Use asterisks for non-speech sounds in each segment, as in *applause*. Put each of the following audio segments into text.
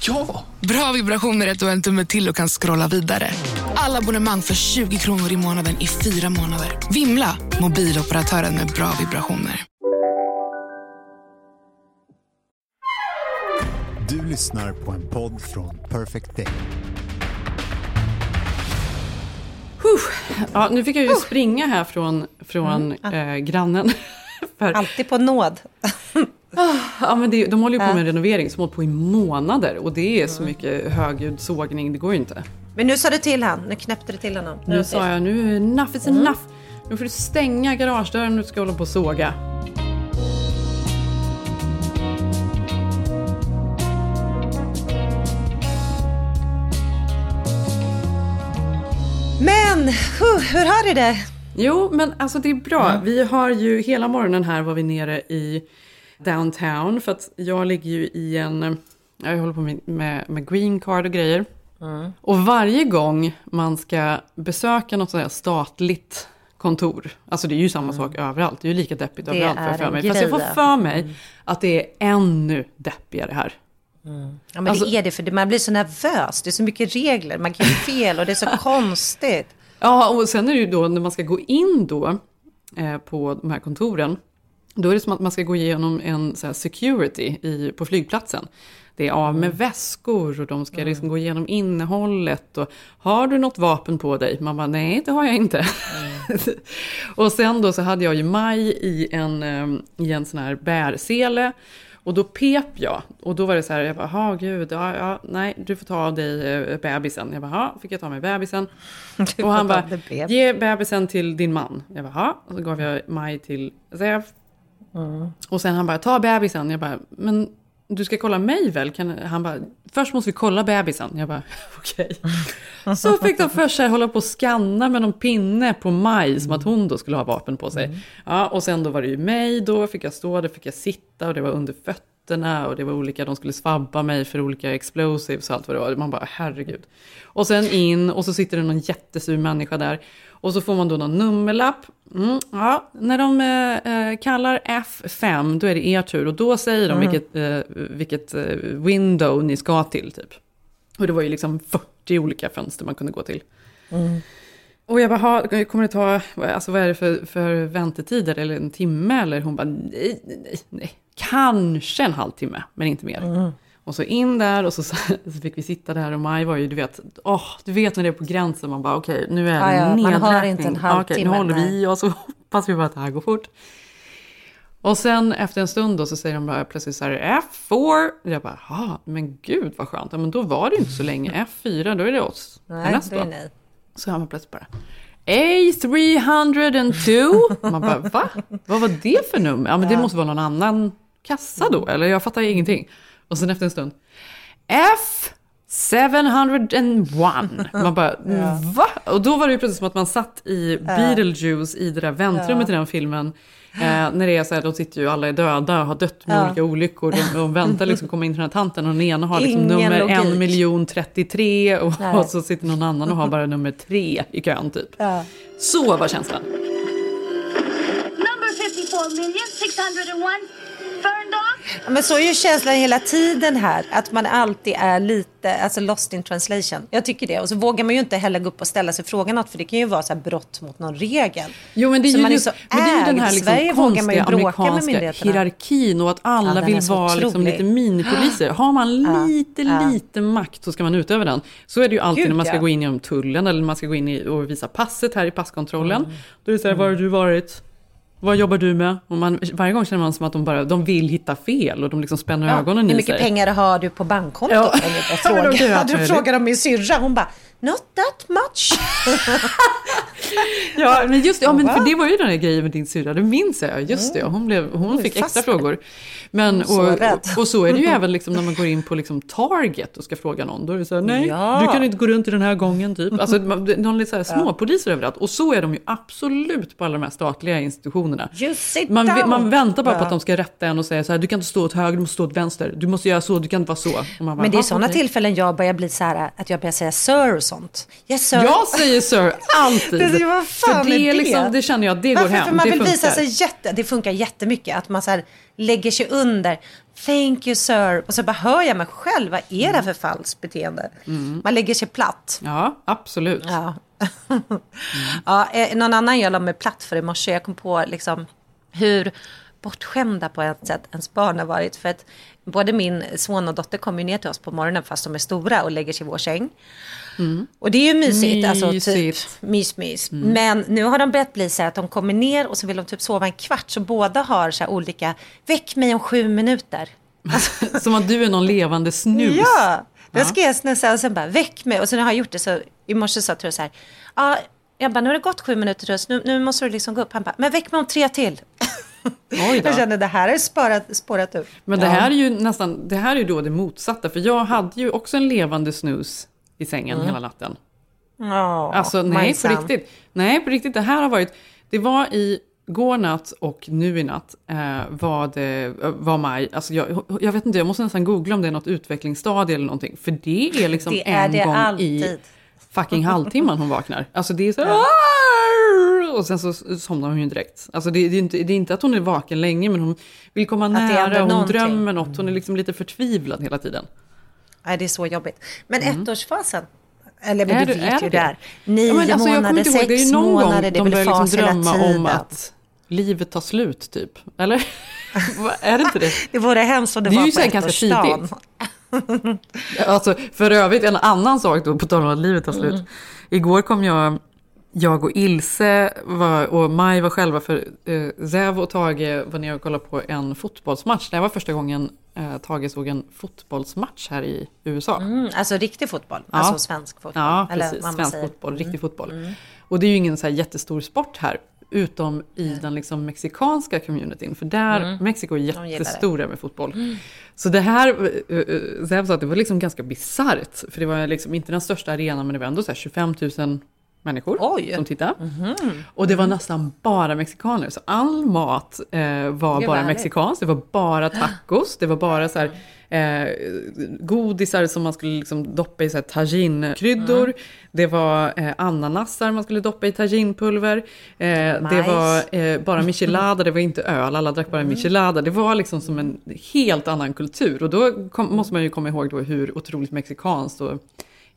Ja! Bra vibrationer är att du har en tumme till och kan scrolla vidare. Alla abonnemang för 20 kronor i månaden i fyra månader. Vimla! Mobiloperatören med bra vibrationer. Du lyssnar på en podd från Perfect Day. Ja, nu fick jag ju springa här från, från eh, grannen. *laughs* För, Alltid på nåd. Ja, men det, de håller ju på med en renovering som hållit på i månader och det är så mycket högljudd sågning, det går ju inte. Men nu sa du till han, nu knäppte du till honom. Nu sa jag, nu är enough is enough. Nu får du stänga garagedörren och du ska hålla på och såga. Men, hur har du det? Jo, men alltså det är bra. Vi har ju hela morgonen här var vi nere i downtown för att jag ligger ju i en, jag håller på med, med, med green card och grejer. Och varje gång man ska besöka något sånt här statligt kontor, alltså det är ju samma sak överallt, det är ju lika deppigt Mm. Det överallt för en mig. Fast jag får för mig att det är ännu deppigare här. Ja, men Alltså- det är det, för man blir så nervös. Det är så mycket regler, man kan göra *laughs* fel och det är så konstigt. Ja, och sen är det ju då när man ska gå in då eh, på de här kontoren. Då är det som att man ska gå igenom en så security i, på flygplatsen. Det är av med väskor och de ska liksom gå igenom innehållet. Och, har du något vapen på dig? Man bara, nej det har jag inte. *laughs* och sen då så hade jag ju Maj i en, eh, i en sån här bärsele. Och då pep jag. Och då var det så här, jag bara, "Jaha, gud, ja, ja, nej, du får ta av dig eh, bebisen. Jag bara, "Ja." fick jag ta med bebisen. *laughs* Och han bara, ge bebisen till din man. Jag bara, "Ja." Och så gav jag Maj till Zev. Och sen han bara, ta bebisen. Jag bara, men du ska kolla mig väl? Kan, han bara, först måste vi kolla bebisen. Jag bara, *laughs* okej. Så fick de först här hålla på och scanna med någon pinne på Maj, som att hon då skulle ha vapen på sig. Ja, och sen då var det ju mig då, fick jag stå där, fick jag sitta och det var under fötterna och det var olika, de skulle svabba mig för olika explosives och allt vad det var. Man bara, herregud. Och sen in och så sitter det någon jättesur människa där. Och så får man då någon nummerlapp. Mm, ja, när de eh, eh, kallar F5, då är det er tur. Och då säger de vilket, eh, vilket eh, window ni ska till, typ. Och det var ju liksom 40 olika fönster man kunde gå till. Och jag bara, "Ha, kommer det ta, alltså vad är det för, för väntetider? Eller en timme? Eller hon bara, nej, nej, nej, nej. Kanske en halvtimme, men inte mer. Och så in där och så, så fick vi sitta där och Maj var ju, du vet, åh, du vet när det är på gränsen, man bara okej, nu är det Ja, ja, en man har nedräkning. inte en Ja, okej, nu halvtimme, håller vi och så *laughs* hoppas vi bara att det här går fort. Och sen efter en stund då så säger de bara plötsligt så här F4. Jag bara, ja men gud vad skönt. Ja, men då var det ju inte så länge. *laughs* F4, då är det oss Nej, det är nej. Så hör man plötsligt bara A302. Man bara, va? Vad var det för nummer? Ja, men det måste vara någon annan kassa då, eller jag fattar ingenting. Och sen efter en stund, F701. Man bara, *laughs* va? Och då var det ju precis som att man satt i Beetlejuice i det där väntrummet i den filmen. Eh, när det är så här, de sitter ju alla är döda och har dött med Ja. olika olyckor. De, de väntar liksom komma in till den här tanten och den ena har liksom Ingen nummer logik. 1 miljon 33 och, och så sitter någon annan och har bara nummer 3 i kön typ. Ja. Så var känslan. Number 54,601. Ferndog. Ja, Men så är ju känslan hela tiden här, att man alltid är lite alltså lost in translation. Jag tycker det. Och så vågar man ju inte heller gå upp och ställa sig frågan något, för det kan ju vara så här brott mot någon regel. Jo, men det är ju, man är så men det är ju den här liksom Sverige vågar man ju konstiga amerikanska hierarkin och att alla Ja, vill vara liksom lite minipoliser. Har man lite, lite makt så ska man utöva den. Så är det ju alltid Gud, när man ska ja. gå in genom tullen eller när man ska gå in och visa passet här i passkontrollen. Mm. Då är det så här, var har du varit? Vad jobbar du med? Och man, varje gång känner man som att de bara de vill hitta fel och de liksom spänner ögonen Hur i mycket sig. pengar har du på bankkontot? Ja. Ja. Jag *laughs* Ja, frågar, du frågar om min syrra, hon bara Not that much. *laughs* Ja, men just det, ja, men för det var ju den här grejen med din syrra, det minns jag. Just det, hon, blev, hon fick extra frågor. Men, och, och så är det ju *laughs* även liksom när man går in på liksom Target och ska fråga någon. Då är det så här, nej, Ja. du kan inte gå runt i den här gången typ. *laughs* Alltså, någon lite så här småpoliser överallt. Och så är de ju absolut på alla de här statliga institutionerna. Man, man väntar bara på Ja. att de ska rätta en och säga så här, du kan inte stå åt höger, du måste stå åt vänster. Du måste göra så, du kan inte vara så. Bara, Men det är "Ja, sådana okej." tillfällen jag börjar bli så här att jag börjar säga sir sånt. Yes sir. Jag säger sir alltid. *laughs* Det- vad fan för det, är det? liksom, det känner jag, det går Varför? hem. För man det vill funkar. visa sig jätte... Det funkar jättemycket. Att man så här lägger sig under. Thank you sir. Och så bara hör jag mig själv. Vad är det för falskt beteende? Man lägger sig platt. Ja, absolut. Ja. *laughs* ja, eh, någon annan jag la mig platt för i morse. Jag kom på liksom hur bortskämda på ett sätt ens barn har varit. För att både min son och dotter kommer ju ner till oss på morgonen fast de är stora och lägger sig i vår säng. Och det är ju mysigt, alltså typ Mysigt. mys, mys. Men nu har de börjat bli så här att de kommer ner och så vill de typ sova en kvart. Så båda har så här olika, väck mig om sju minuter. Alltså, *laughs* Som att du är någon levande snus. Ja, då ska jag snusa och sen bara väck mig. Och sen har jag gjort det så i morse sa Tror så här, ja, jag bara nu har det gått sju minuter Truls, nu, nu måste du liksom gå upp. Han bara, men väck mig om tre till. *laughs* Jag kände det här är sparat, spårat ur. Men det här är ju nästan, det här är ju då det motsatta. För jag hade ju också en levande snus i sängen hela natten. Ja, Alltså nej, på riktigt. Nej, på riktigt. Det här har varit, det var i går natt och nu i natt eh, var det, var maj. Alltså jag, jag vet inte, jag måste nästan googla om det är något utvecklingsstadie eller någonting. För det är liksom Det är en det gång i alltid. fucking halvtimman hon vaknar. Alltså det är så här, och sen så somnar hon ju direkt. Alltså det, det, är inte, det är inte att hon är vaken länge, men hon vill komma händer nära, hon någonting. drömmer något, hon är liksom lite förtvivlad hela tiden. Nej, det är så jobbigt. Men ettårsfasen, eller men Mm. Är du vet är ju det? det är. Nio Ja, men alltså, månader, inte ihåg, sex det är någon månader, det är de väl börjar fas liksom hela drömma tiden. om att livet tar slut typ. Eller? *laughs* Är det inte det? *laughs* Det vore hemskt om det, Det var på ettårsdagen. *laughs* Alltså, för övrigt, en annan sak då, på tal om att livet tar slut. Igår kom jag, jag och Ilse var, och Maj var själva för eh, Zev och Tage var nere och kollade på en fotbollsmatch. Det här var första gången eh, Tage såg en fotbollsmatch här i USA. Mm, alltså riktig fotboll, Ja. alltså svensk fotboll. Ja, eller precis. Svensk säger. Mm. fotboll, riktig fotboll. Och det är ju ingen så jättestor sport här, utom i den liksom mexikanska communityn. För där, Mexiko är Mm. det. Mm. jättestora med fotboll. Så det här, uh, uh, Zev sa att det var liksom ganska bisarrt. För det var liksom inte den största arenan, men det var ändå så här 25 000 människor Oj. som tittade. Mhm. Och det var nästan bara mexikaner. Så all mat eh, var Gud, bara mexikansk. Det var bara tacos. Det var bara så här, eh, godisar som man skulle liksom doppa i så här taginkryddor. Mm. Det var eh, ananasar man skulle doppa i taginpulver. Eh, det var eh, bara michelada, det var inte öl. Alla drack bara Mm. michelada. Det var liksom som en helt annan kultur. Och då kom, måste man ju komma ihåg då hur otroligt mexikanskt och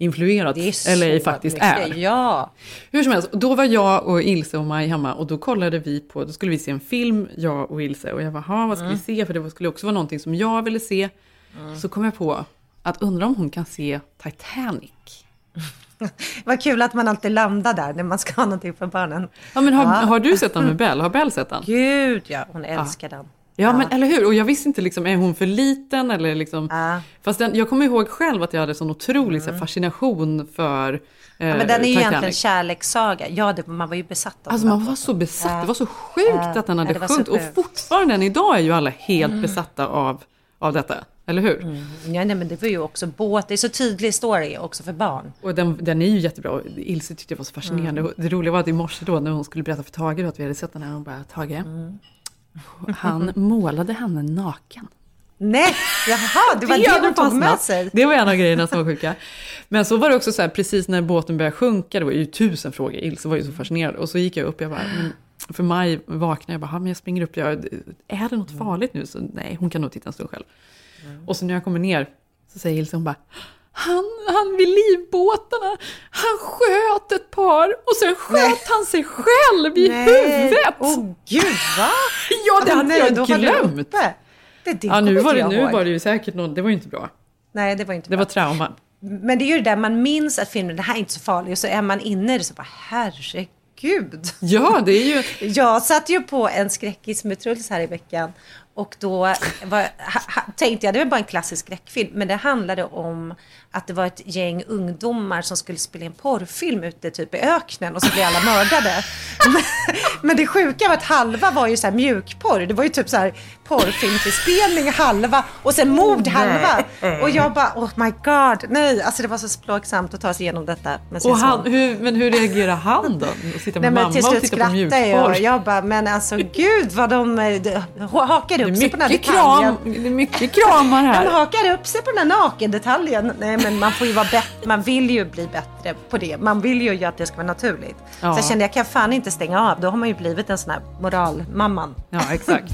influerat LA faktiskt mycket. är. Ja, Hur som helst, då var jag och Ilse och Maj hemma och då kollade vi på, då skulle vi se en film, jag och Ilse. Och jag "Ha, vad ska vi se? För det skulle också vara någonting som jag ville se. Så kom jag på att undra om hon kan se Titanic. *laughs* vad kul att man alltid landar där när man ska ha någonting för barnen. Ja, men har, Ja. har du sett den med *laughs* Bell? Har Bell sett den? Gud ja, hon älskar den. Ja, men eller hur? Och jag visste inte, liksom, är hon för liten eller liksom... Fast den, jag kommer ihåg själv att jag hade sån otrolig så här, fascination för eh, Ja, men den är ju egentligen Titanic. kärlekssaga. Ja, det, man var ju besatt av Alltså man var så besatt, Ja. det var så sjukt Ja. att den hade Ja, sjungit. Och fortfarande än idag är ju alla helt besatta av, av detta. Eller hur? Ja, nej, men det var ju också båt. Det är så tydlig story också för barn. Och den, den är ju jättebra. Ilse tyckte det var så fascinerande. Mm. Det roliga var att i morse då när hon skulle berätta för Tage då, att vi hade sett den här, hon bara Tage, Mm. Han *laughs* målade henne naken. Nej, jaha, det var det, hade hon tog med sig. Det var en av grejerna som var sjuka. Men så var det också så här, precis när båten började sjunka, det var ju tusen frågor, Ilse var ju så fascinerad. Och så gick jag upp, jag bara, men, för Maj vaknade, jag bara, "Ja, men jag springer upp, jag, är det något farligt nu? Så nej, hon kan nog titta en stund själv. Och så när jag kommer ner så säger Ilse, hon bara, han, han vid livbåtarna, han sköt ett par och sen sköt han sig själv i huvudet. Åh gud, va? *laughs* Ja, det hade nej, jag det glömt. Det, det Ja, nu var, det, nu ihåg. var det ju säkert någon, det var ju inte bra. Nej, det var inte Det bra. var trauma. Men det är ju det där man minns att filmen, det här är inte så farligt. Och så är man inne i det så bara, herregud. Ja, det är ju... *laughs* Jag satt ju på en skräckis med Truls här i veckan. Och då var, ha, ha, tänkte jag, det var bara en klassisk skräckfilm, men det handlade om att det var ett gäng ungdomar som skulle spela en porrfilm ute typ i öknen och så blev alla mördade. *laughs* Men, men det sjuka var att halva var ju så här mjukporr. Det var ju typ så här porrfilmsinspelning halva och sen mord halva. Och jag bara, oh my god, nej, alltså det var så plågsamt att ta sig igenom detta med Och han, hur, men hur reagerar han då? Sitta med Nej, mamma och titta på mjukporr? jag. Jag bara, men alltså gud vad de, eh, de är upp sig på den här detaljen. kram, det är mycket kramar De här. hakar upp sig på den här nakendetaljen. Nej, men man får ju vara bättre. Man vill ju bli bättre på det. Man vill ju att det ska vara naturligt. Ja. Så jag kände, jag kan fan inte stänga av. Då har man ju blivit en sån här moralmamman. Ja, exakt.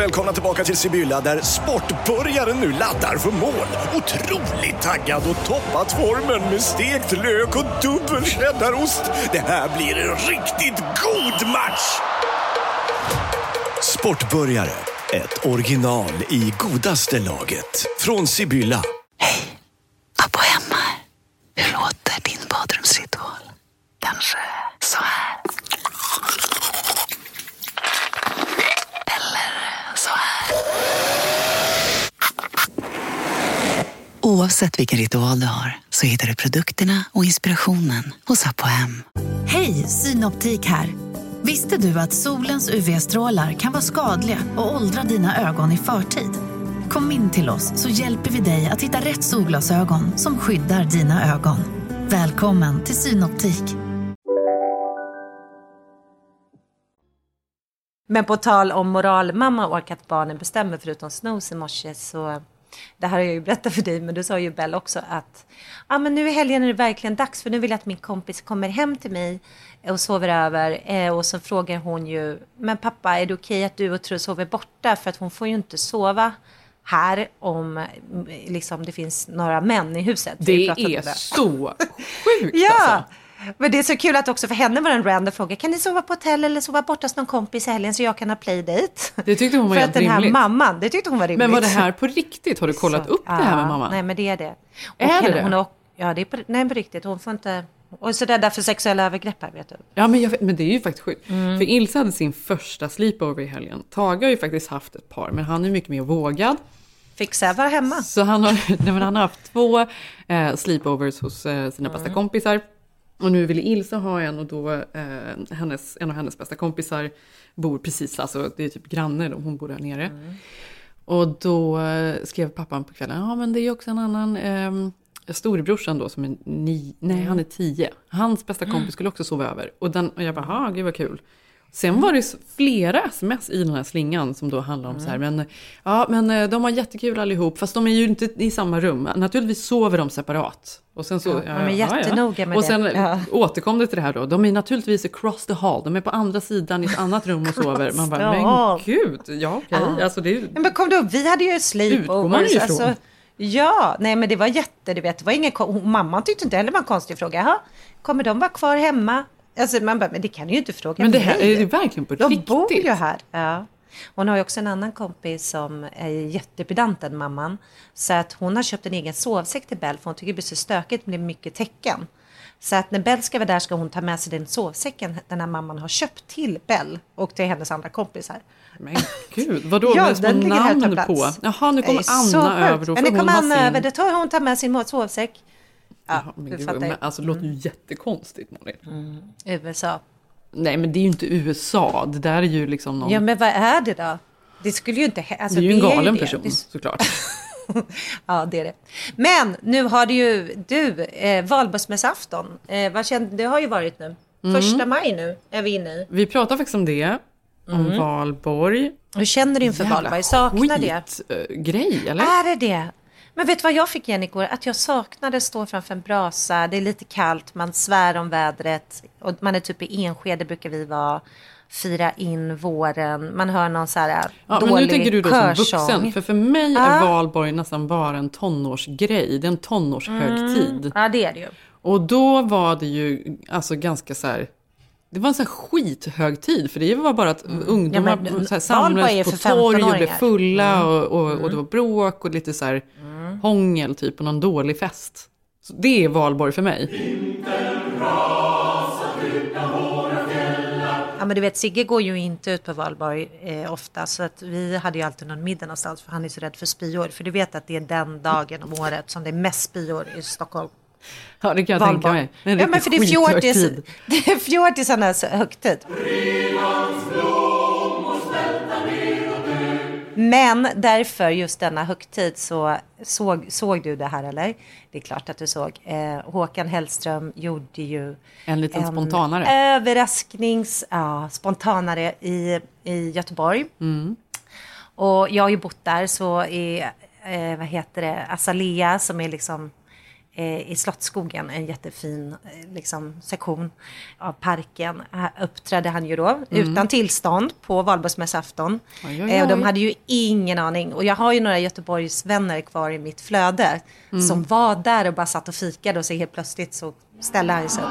Välkomna tillbaka till Sibylla där sportbörjaren nu laddar för mål. Otroligt taggad och toppat formen med stekt lök och dubbel cheddarost. Det här blir en riktigt god match! Sportbörjare, ett original i godaste laget. Från Sibylla. Abbo hemma. Hur låter din badrumsritual? Kanske så här? Eller så här? Oavsett vilken ritual du har så hittar du produkterna och inspirationen hos Apohem. Hej, Synoptik här. Visste du att solens UV-strålar kan vara skadliga och åldra dina ögon i förtid? Kom in till oss så hjälper vi dig att hitta rätt solglasögon som skyddar dina ögon. Välkommen till Synoptik. Men på tal om moralmamma och att barnen bestämmer förutom snooze i morse så det här har jag ju berättat för dig men du sa ju Bell också att ja men nu i helgen är det verkligen dags för nu vill jag att min kompis kommer hem till mig och sover över eh, och så frågar hon ju men pappa är det okej att du och Tro sover borta för att hon får ju inte sova här om liksom det finns några män i huset. Det är så *laughs* sjukt Ja! alltså. Men det är så kul att också för henne var det en random fråga. Kan ni sova på hotell eller sova borta hos någon kompis i helgen så jag kan ha playdate? Det tyckte hon var *laughs* För helt att den här rimligt. mamman, det tyckte hon var rimligt. Men var det här på riktigt? Har du kollat upp det här med Ja, mamma? Nej men det är det. Och Är det henne, det? Hon har, ja det är på, nej, på riktigt. Hon får inte... Och så det är därför sexuella övergrepp här vet du. Ja men, jag men det är ju faktiskt sjukt. Mm. För Ilse hade sin första sleepover i helgen. Tage har ju faktiskt haft ett par men han är mycket mer vågad. Fick Säv vara hemma. Så han har, *laughs* nej, men han har haft två eh, sleepovers hos eh, sina bästa Mm. kompisar. Och nu ville Ilse ha en och då eh, hennes, en av hennes bästa kompisar bor precis, alltså det är typ granne, hon bor där nere. Mm. Och då eh, skrev pappan på kvällen, ja men det är också en annan, eh, storebrorsan då som är ni, nej han är tio. Hans bästa kompis skulle också sova över. Och, den, och jag bara, ha gud vad kul. Sen var det flera sms i den här slingan som då handlar om så här, men, ja, men eh, de har jättekul allihop, fast de är ju inte i samma rum. Naturligtvis sover de separat. Och sen så, Ja, de är jättenoga med Och det. sen Ja. återkom det till det här då, de är naturligtvis across the hall, de är på andra sidan i ett annat rum och *laughs* sover. Man bara, men gud, ja okej. Ja. Alltså, det är, ju- Men kom du vi hade ju Utgår man ju sleepovers. Alltså, ja, nej men det var jätte, du vet, det var ingen, mamman tyckte inte heller det var en konstig fråga. Jaha, kommer de vara kvar hemma? Alltså man bara, men det kan du ju inte fråga men det här mig. är det verkligen på De riktigt. bor ju här. Ja. Hon har ju också en annan kompis som är jättepedant än mamman. Så att hon har köpt en egen sovsäck till Bell för hon tycker det blir så stökigt med mycket tecken. Så att när Bell ska vara där ska hon ta med sig den sovsäcken den här mamman har köpt till Bell och till hennes andra kompisar. Men gud, vadå *laughs* Ja, med små den ligger här namn på? plats. Jaha, nu Det kommer Anna över. Då Men nu kommer Anna över, det tar hon tar med sin sovsäck. Ja, Ja, men gud, men, ju. alltså, det låter ju jättekonstigt Malin. Mm. USA. Nej men det är ju inte USA, det där är ju liksom någon... Ja men vad är det då? Det skulle ju inte... Alltså, det är ju en galen det. person Det- såklart. *laughs* Ja, det är det. Men nu har du ju, du, eh, valborgsmässoafton. Eh, vad kände, det har ju varit nu. Mm. Första maj nu är vi inne i. Vi pratar faktiskt om det, om Mm. valborg. Hur känner du inför valborg? Saknar det? skitgrej, eller? Är det det? Men vet du vad jag fick igen igår? Att jag saknade att stå framför en brasa. Det är lite kallt, man svär om vädret. Och man är typ i Enskede brukar vi vara. Fira in våren. Man hör någon så här Ja, dålig men nu tänker du då som körsång. vuxen. För för mig Ja. är valborg nästan bara en tonårsgrej. Det är en tonårshögtid. Mm. Ja, det är det ju. Och då var det ju alltså ganska så här Det var en sån här skithögtid, för det var bara att ungdomar Ja, men samlades på torg och blev 15-åringar. fulla och, och, och det var bråk och lite så här hångel typ och någon dålig fest. Så det är valborg för mig. Ja, men du vet, Sigge går ju inte ut på valborg eh, ofta, så att vi hade ju alltid någon middag någonstans, för han är så rädd för spyor. För du vet att det är den dagen om året som det är mest spyor i Stockholm. Ja, det kan jag tänka mig. En Ja, men för det är fjortis, skithögtid. *laughs* det är fjortisarnas högtid. Men därför, just denna högtid, så såg, såg du det här eller? Det är klart att du såg. Eh, Håkan Hellström gjorde ju En liten spontanare. överrasknings, ja, spontanare i, i Göteborg. Mm. Och jag har ju bott där, så i, eh, vad heter det, Azalea som är liksom i Slottsskogen, en jättefin eh, liksom, sektion av parken, här uppträdde han ju då utan tillstånd på valborgsmässoafton. Eh, och de hade ju ingen aning. Och jag har ju några Göteborgsvänner kvar i mitt flöde som var där och bara satt och fikade och så helt plötsligt så ställde han sig upp.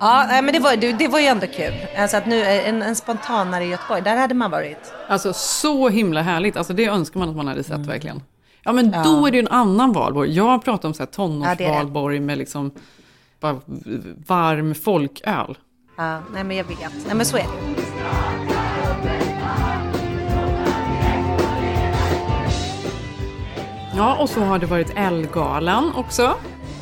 Ja, men det var, det, var ju ändå kul. Alltså att nu, en, en spontanare i Göteborg, där hade man varit. Alltså så himla härligt. Alltså det önskar man att man hade sett verkligen. Ja men då är det ju en annan valborg. Jag pratar om så här Ja, tonårsvalborg med liksom bara varm folköl. Ja, nej men jag vet. Nej men så är det. Ja, och så har det varit Ellegalan också.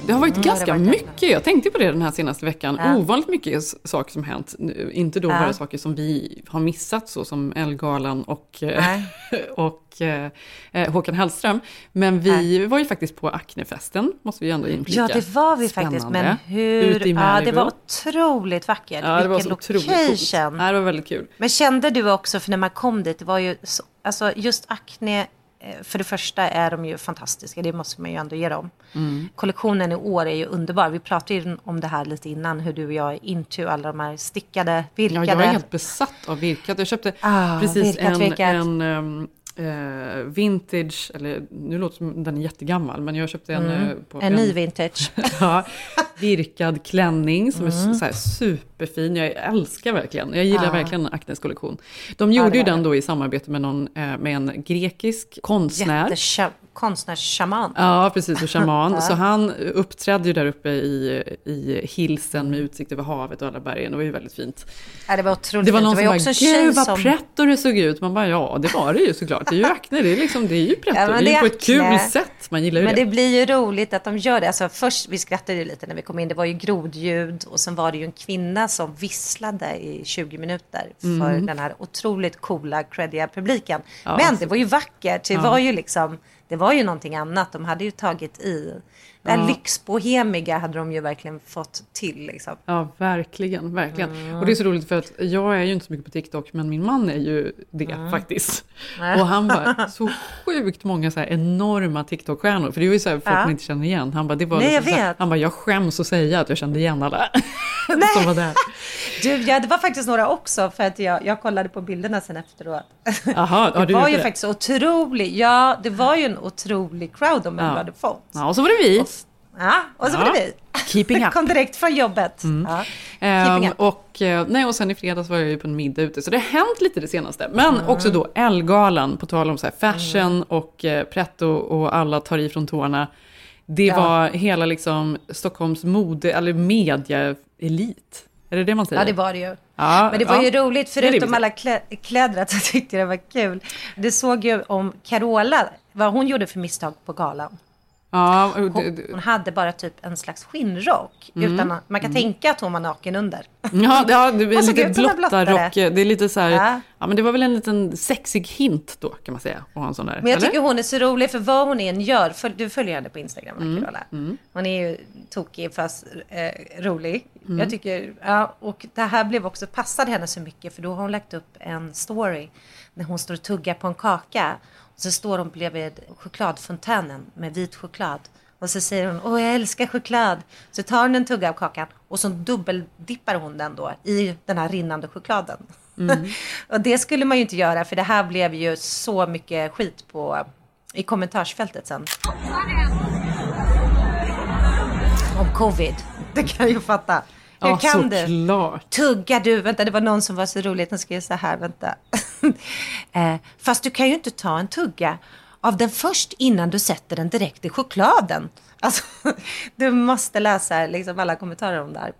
Det har varit Mm, ganska varit mycket. Jag tänkte på det den här senaste veckan. Ja. Ovanligt mycket saker som hänt. Inte då Ja. bara saker som vi har missat, så som Ellegalan och, *laughs* och eh, eh, Håkan Hellström. Men vi var ju faktiskt på Acnefesten, måste vi ändå inflika. Ja, det var vi faktiskt. Men Spännande. hur... Ja, det var otroligt vackert. Ja, det var Vilken otroligt coolt. location. Ja, det var väldigt kul. Men kände du också, för när man kom dit, det var ju så, alltså just Acne, för det första är de ju fantastiska, det måste man ju ändå ge dem. Mm. Kollektionen i år är ju underbar. Vi pratade ju om det här lite innan, hur du och jag är into alla de här stickade, Ja, virkade. jag är helt besatt av virkat. Jag köpte Ah, precis virkat, en, virkat. en ehm, eh, vintage, eller nu låter som den är jättegammal, men jag köpte en... eh, på Mm. En ny vintage. *laughs* ja, virkad klänning som Mm. är så här superfin. Jag älskar verkligen, jag gillar Ja. verkligen Acnes kollektion. De gjorde det ju den då i samarbete med, någon, eh, med en grekisk konstnär. Jättescha- konstnärsschaman. Ja, precis, och shaman. *laughs* Så han uppträdde ju där uppe i, i hillsen med utsikt över havet och alla bergen. Det var ju väldigt fint. Ja, det var otroligt Det var någon det som var bara, en tjej gud vad som... pretto det såg ut. Man bara, ja det var det ju såklart. Det är ju Acne, det är, liksom, det är ju pretto. Ja, men det är det ju på ett kul sätt. Man gillar ju Men det. det blir ju roligt att de gör det. Alltså först, vi skrattade ju lite när vi kom in. Det var ju grodljud och sen var det ju en kvinna som visslade i 20 minuter för Mm. den här otroligt coola, creddiga publiken. Ja, Men det var ju vackert. Det var ju liksom, det var ju någonting annat. De hade ju tagit i. Det här Ja. lyxbohemiga hade de ju verkligen fått till liksom. Ja, verkligen, verkligen. Mm. Och det är så roligt för att jag är ju inte så mycket på TikTok, men min man är ju det Mm. faktiskt. Och han bara, *laughs* så sjukt många så här enorma TikTok-stjärnor, för det är ju så här folk Ja. man inte känner igen. Han bara, det var Nej, liksom jag vet. han bara, jag skäms att säga att jag kände igen alla *laughs* som var där. *laughs* Du, ja, det var faktiskt några också för att jag, jag kollade på bilderna sen efteråt. Jaha, ja, det var ju det. faktiskt otroligt, ja det var ju en otrolig crowd ändå Ja. hade fått. Ja, och så var det vi. Ja, och så Ja. var det vi. Keeping *laughs* up. Kom direkt från jobbet. Ja. Keeping Ehm, up. och, eh, nej, och sen i fredags var jag ju på en middag ute, så det har hänt lite det senaste. Men också då Ellegalan, på tal om så fashion och eh, pretto och alla tar i från tårna. Det Ja. var hela liksom Stockholms mode, eller media-elit. Är det det man säger? Ja, det var det ju. Ja, Men det var ja. ju roligt, Det är det förutom säger. alla klä kläder, tyckte jag det var kul. Det såg ju om Carola, vad hon gjorde för misstag på galan. Ja, och det, Hon, hon hade bara typ en slags skinnrock. Mm. Utan man kan tänka att hon var naken under. ja, det, ja, det är såg lite ut som en blottare. blotta rock. Det är lite så här, ja. Ja. men det var väl en liten sexig hint då, kan man säga. Ha en sån där, Men jag eller? tycker hon är så rolig för vad hon än gör. För, du följer henne på Instagram, Mm, Carola. Hon är ju tokig fast eh, rolig. Jag tycker, ja, och det här blev också, passade henne så mycket för då har hon lagt upp en story när hon står och tuggar på en kaka. Så står hon bredvid chokladfontänen med vit choklad. Och så säger hon, åh jag älskar choklad. Så tar hon en tugga av kakan och så dubbeldippar hon den då i den här rinnande chokladen. *laughs* och det skulle man ju inte göra för det här blev ju så mycket skit på i kommentarsfältet sen. Om covid. *laughs* Det kan jag ju fatta. Hur Ja, kan du? såklart. Tuggar du? Vänta, det var någon som var så roligt. Den skrev så här, vänta. *laughs* eh, fast du kan ju inte ta en tugga av den först innan du sätter den direkt i chokladen. Alltså, *laughs* du måste läsa liksom alla kommentarer om det här.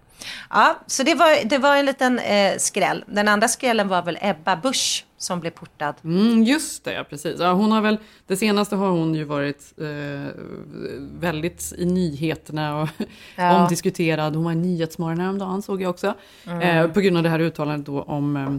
Ja, så det var, det var en liten eh, skräll. Den andra skrällen var väl Ebba Busch som blev portad. Mm, just det, precis. Ja, hon har väl, det senaste har hon ju varit eh, väldigt i nyheterna och *laughs* Ja. omdiskuterad. Hon var i Nyhetsmorgon häromdagen såg jag också. Mm. Eh, på grund av det här uttalandet då om eh,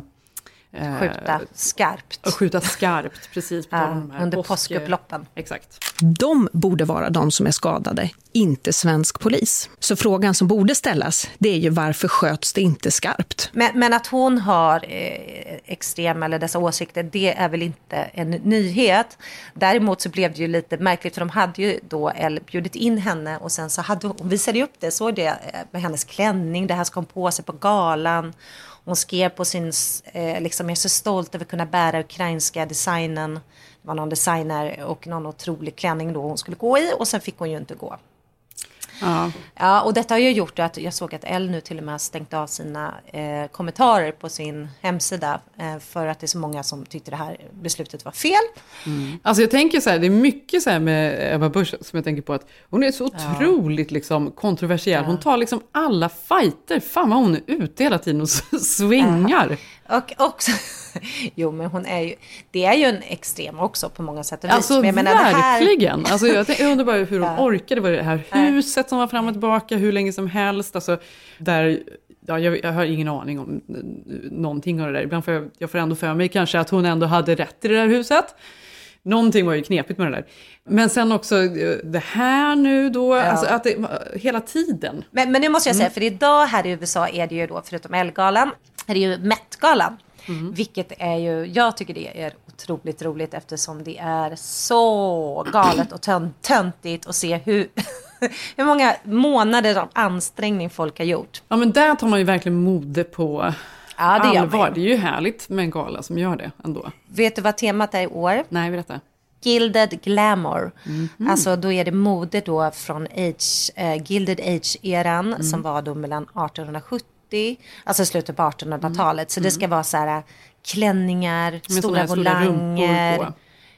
Skjuta skarpt. Att skjuta skarpt, precis. På Ja, de här under påsk- påskupploppen. Exakt. De borde vara de som är skadade, inte svensk polis. Så frågan som borde ställas, det är ju varför sköts det inte skarpt? Men, men att hon har eh, extrema eller dessa åsikter, det är väl inte en nyhet. Däremot så blev det ju lite märkligt, för de hade ju då Elle bjudit in henne och sen så hade hon, hon visade ju upp det, såg det eh, med hennes klänning, det här ska hon på sig på galan. Hon skrev på sin, eh, liksom, jag är så stolt över att kunna bära ukrainska designen. Det var någon designer och någon otrolig klänning då hon skulle gå i och sen fick hon ju inte gå. Ja. Ja, och detta har ju gjort att jag såg att Elle nu till och med har stängt av sina eh, kommentarer på sin hemsida eh, för att det är så många som tyckte det här beslutet var fel. Alltså jag tänker så här, det är mycket så här med Ebba Busch som jag tänker på att hon är så otroligt liksom kontroversiell. Hon tar liksom alla fighter. Fan vad hon är ute hela tiden och s- swingar. Och också, *laughs* jo men hon är ju, det är ju en extrem också på många sätt och vis. Alltså Men jag menar, det här- verkligen. Alltså, jag, tänk- jag undrar bara hur hon Ja. orkade. Var det här huset som var fram och tillbaka hur länge som helst. Alltså, där, ja, jag, jag har ingen aning om eh, någonting av det där. Ibland får jag, jag får ändå för mig kanske att hon ändå hade rätt i det där huset. Någonting var ju knepigt med det där. Men sen också eh, det här nu då, alltså att det, hela tiden. Men, men nu måste jag säga, Mm. för idag här i USA är det ju då, förutom Ellegalan, är det ju Met-galan. Mm. Vilket är ju, jag tycker det är otroligt roligt eftersom det är så galet och tön- töntigt att se hur, hur många månader av ansträngning folk har gjort. Ja men där tar man ju verkligen mode på Ja, det allvar. Det är ju härligt med en gala som gör det ändå. Vet du vad temat är i år? Nej, berätta. Gilded Glamour. Mhm. Alltså då är det mode då från age, eh, Gilded Age-eran Mm. som var då mellan 1870, alltså slutet på 1800-talet. Så det ska vara så här klänningar, Mm. såna stora stora volanger. på.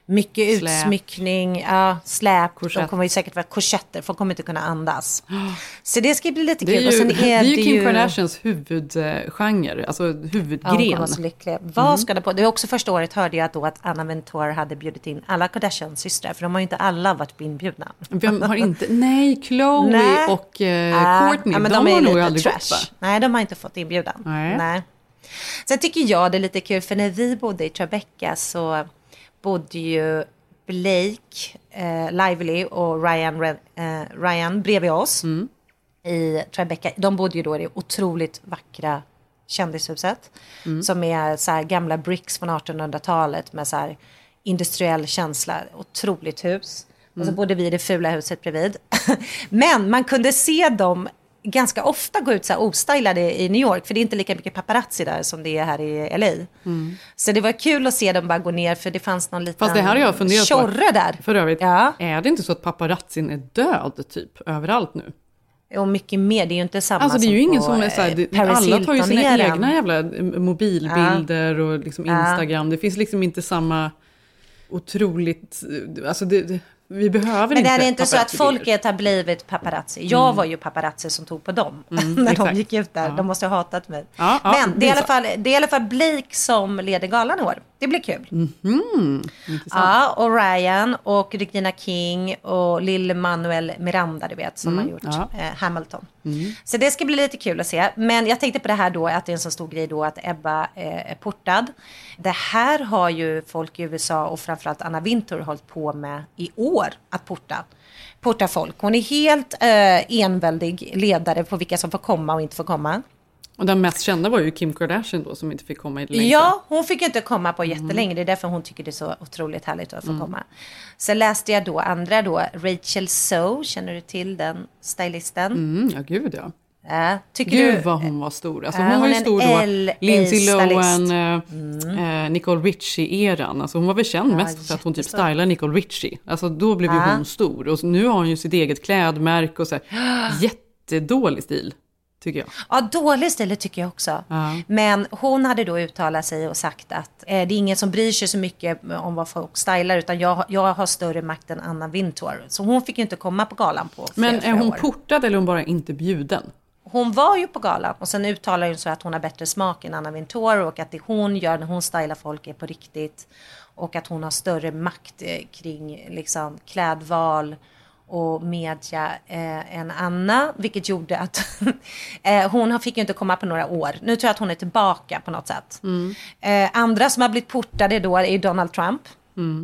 Mycket Släp. utsmyckning, ja, släp. De Korsett. kommer ju säkert vara korsetter, folk kommer inte kunna andas. *gasps* Så det ska bli lite Det är kul. ju, och sen det är ju Kim ju- Kardashians huvudgenre, alltså Ja, hon huvudgren. kommer vara så lycklig. Vad ska det på? Det är också första året hörde jag då att Anna Wintour hade bjudit in alla Kardashians systrar, för de har ju inte alla varit inbjudna. Vem har inte? Nej, Chloe Nej. och eh, ja, de, är har nog aldrig trash. gått va? Nej, de har inte fått inbjudan. Nej. Sen tycker jag det är lite kul, för när vi bodde i Tribeca så bodde ju Blake eh, Lively och Ryan, eh, Ryan bredvid oss Mm. i Tribeca. De bodde ju då i det otroligt vackra kändishuset. Mm. Som är så här gamla bricks från 1800-talet med så här industriell känsla. Otroligt hus. Och så Mm. bodde vi i det fula huset bredvid. *laughs* Men man kunde se dem ganska ofta gå ut så här ostylade i New York. För det är inte lika mycket paparazzi där som det är här i LA. Så det var kul att se dem bara gå ner för det fanns någon liten Fast det här har jag funderat på. tjorre där. För övrigt, är det inte så att paparazzin är död typ överallt nu? Och mycket mer, det är ju inte samma Alltså det är ju ingen som är så här, eh, det, alla tar ju sina egna jävla eh, mobilbilder och liksom Ja. Instagram. Det finns liksom inte samma otroligt, alltså det, det, vi behöver Men det är inte så att folket har blivit paparazzi. Jag Mm. var ju paparazzi som tog på dem Mm, *laughs* när de exakt. gick ut där. Ja. De måste ha hatat mig. Ja, ja, Men det är, i alla fall, det är i alla fall Blake som leder galan i år. Det blir kul. Intressant. Ja, och Ryan och Regina King och Lil Manuel Miranda, du vet, som Mm, har gjort ja. eh, Hamilton. Mm. Så det ska bli lite kul att se. Men jag tänkte på det här då, att det är en så stor grej då att Ebba eh, är portad. Det här har ju folk i USA och framförallt Anna Wintour hållit på med i år, att porta. Porta folk. Hon är helt eh, enväldig ledare på vilka som får komma och inte får komma. Och den mest kända var ju Kim Kardashian då som inte fick komma längsta. Ja, hon fick inte komma på jättelänge. Det är därför hon tycker det är så otroligt härligt att få Mm. komma. Sen läste jag då andra då, Rachel So, känner du till den stylisten? Mm, ja, gud ja. Ja, tycker Gud du? vad hon var stor. Alltså, Ja, hon, var hon ju är en stor då. Lindsay. Lohan, eh, eh, Nicole Richie-eran. Alltså, hon var väl känd mest för att hon typ stylade Nicole Richie. Alltså, då blev ju Ja. hon stor. Och nu har hon ju sitt eget klädmärke och så här, *gasps* jättedålig stil, tycker jag. Ja, dålig stil tycker jag också. Ja. Men hon hade då uttalat sig och sagt att eh, det är ingen som bryr sig så mycket om vad folk stylar utan jag, jag har större makt än Anna Wintour. Så hon fick ju inte komma på galan på flera, Men är hon år. portad eller är hon bara inte bjuden? Hon var ju på galan och sen uttalar hon så att hon har bättre smak än Anna Wintour och att det hon gör när hon stylar folk är på riktigt. Och att hon har större makt eh, kring liksom, klädval och media eh, än Anna. Vilket gjorde att *laughs* eh, hon fick ju inte komma på några år. Nu tror jag att hon är tillbaka på något sätt. Eh, andra som har blivit portade då är Donald Trump.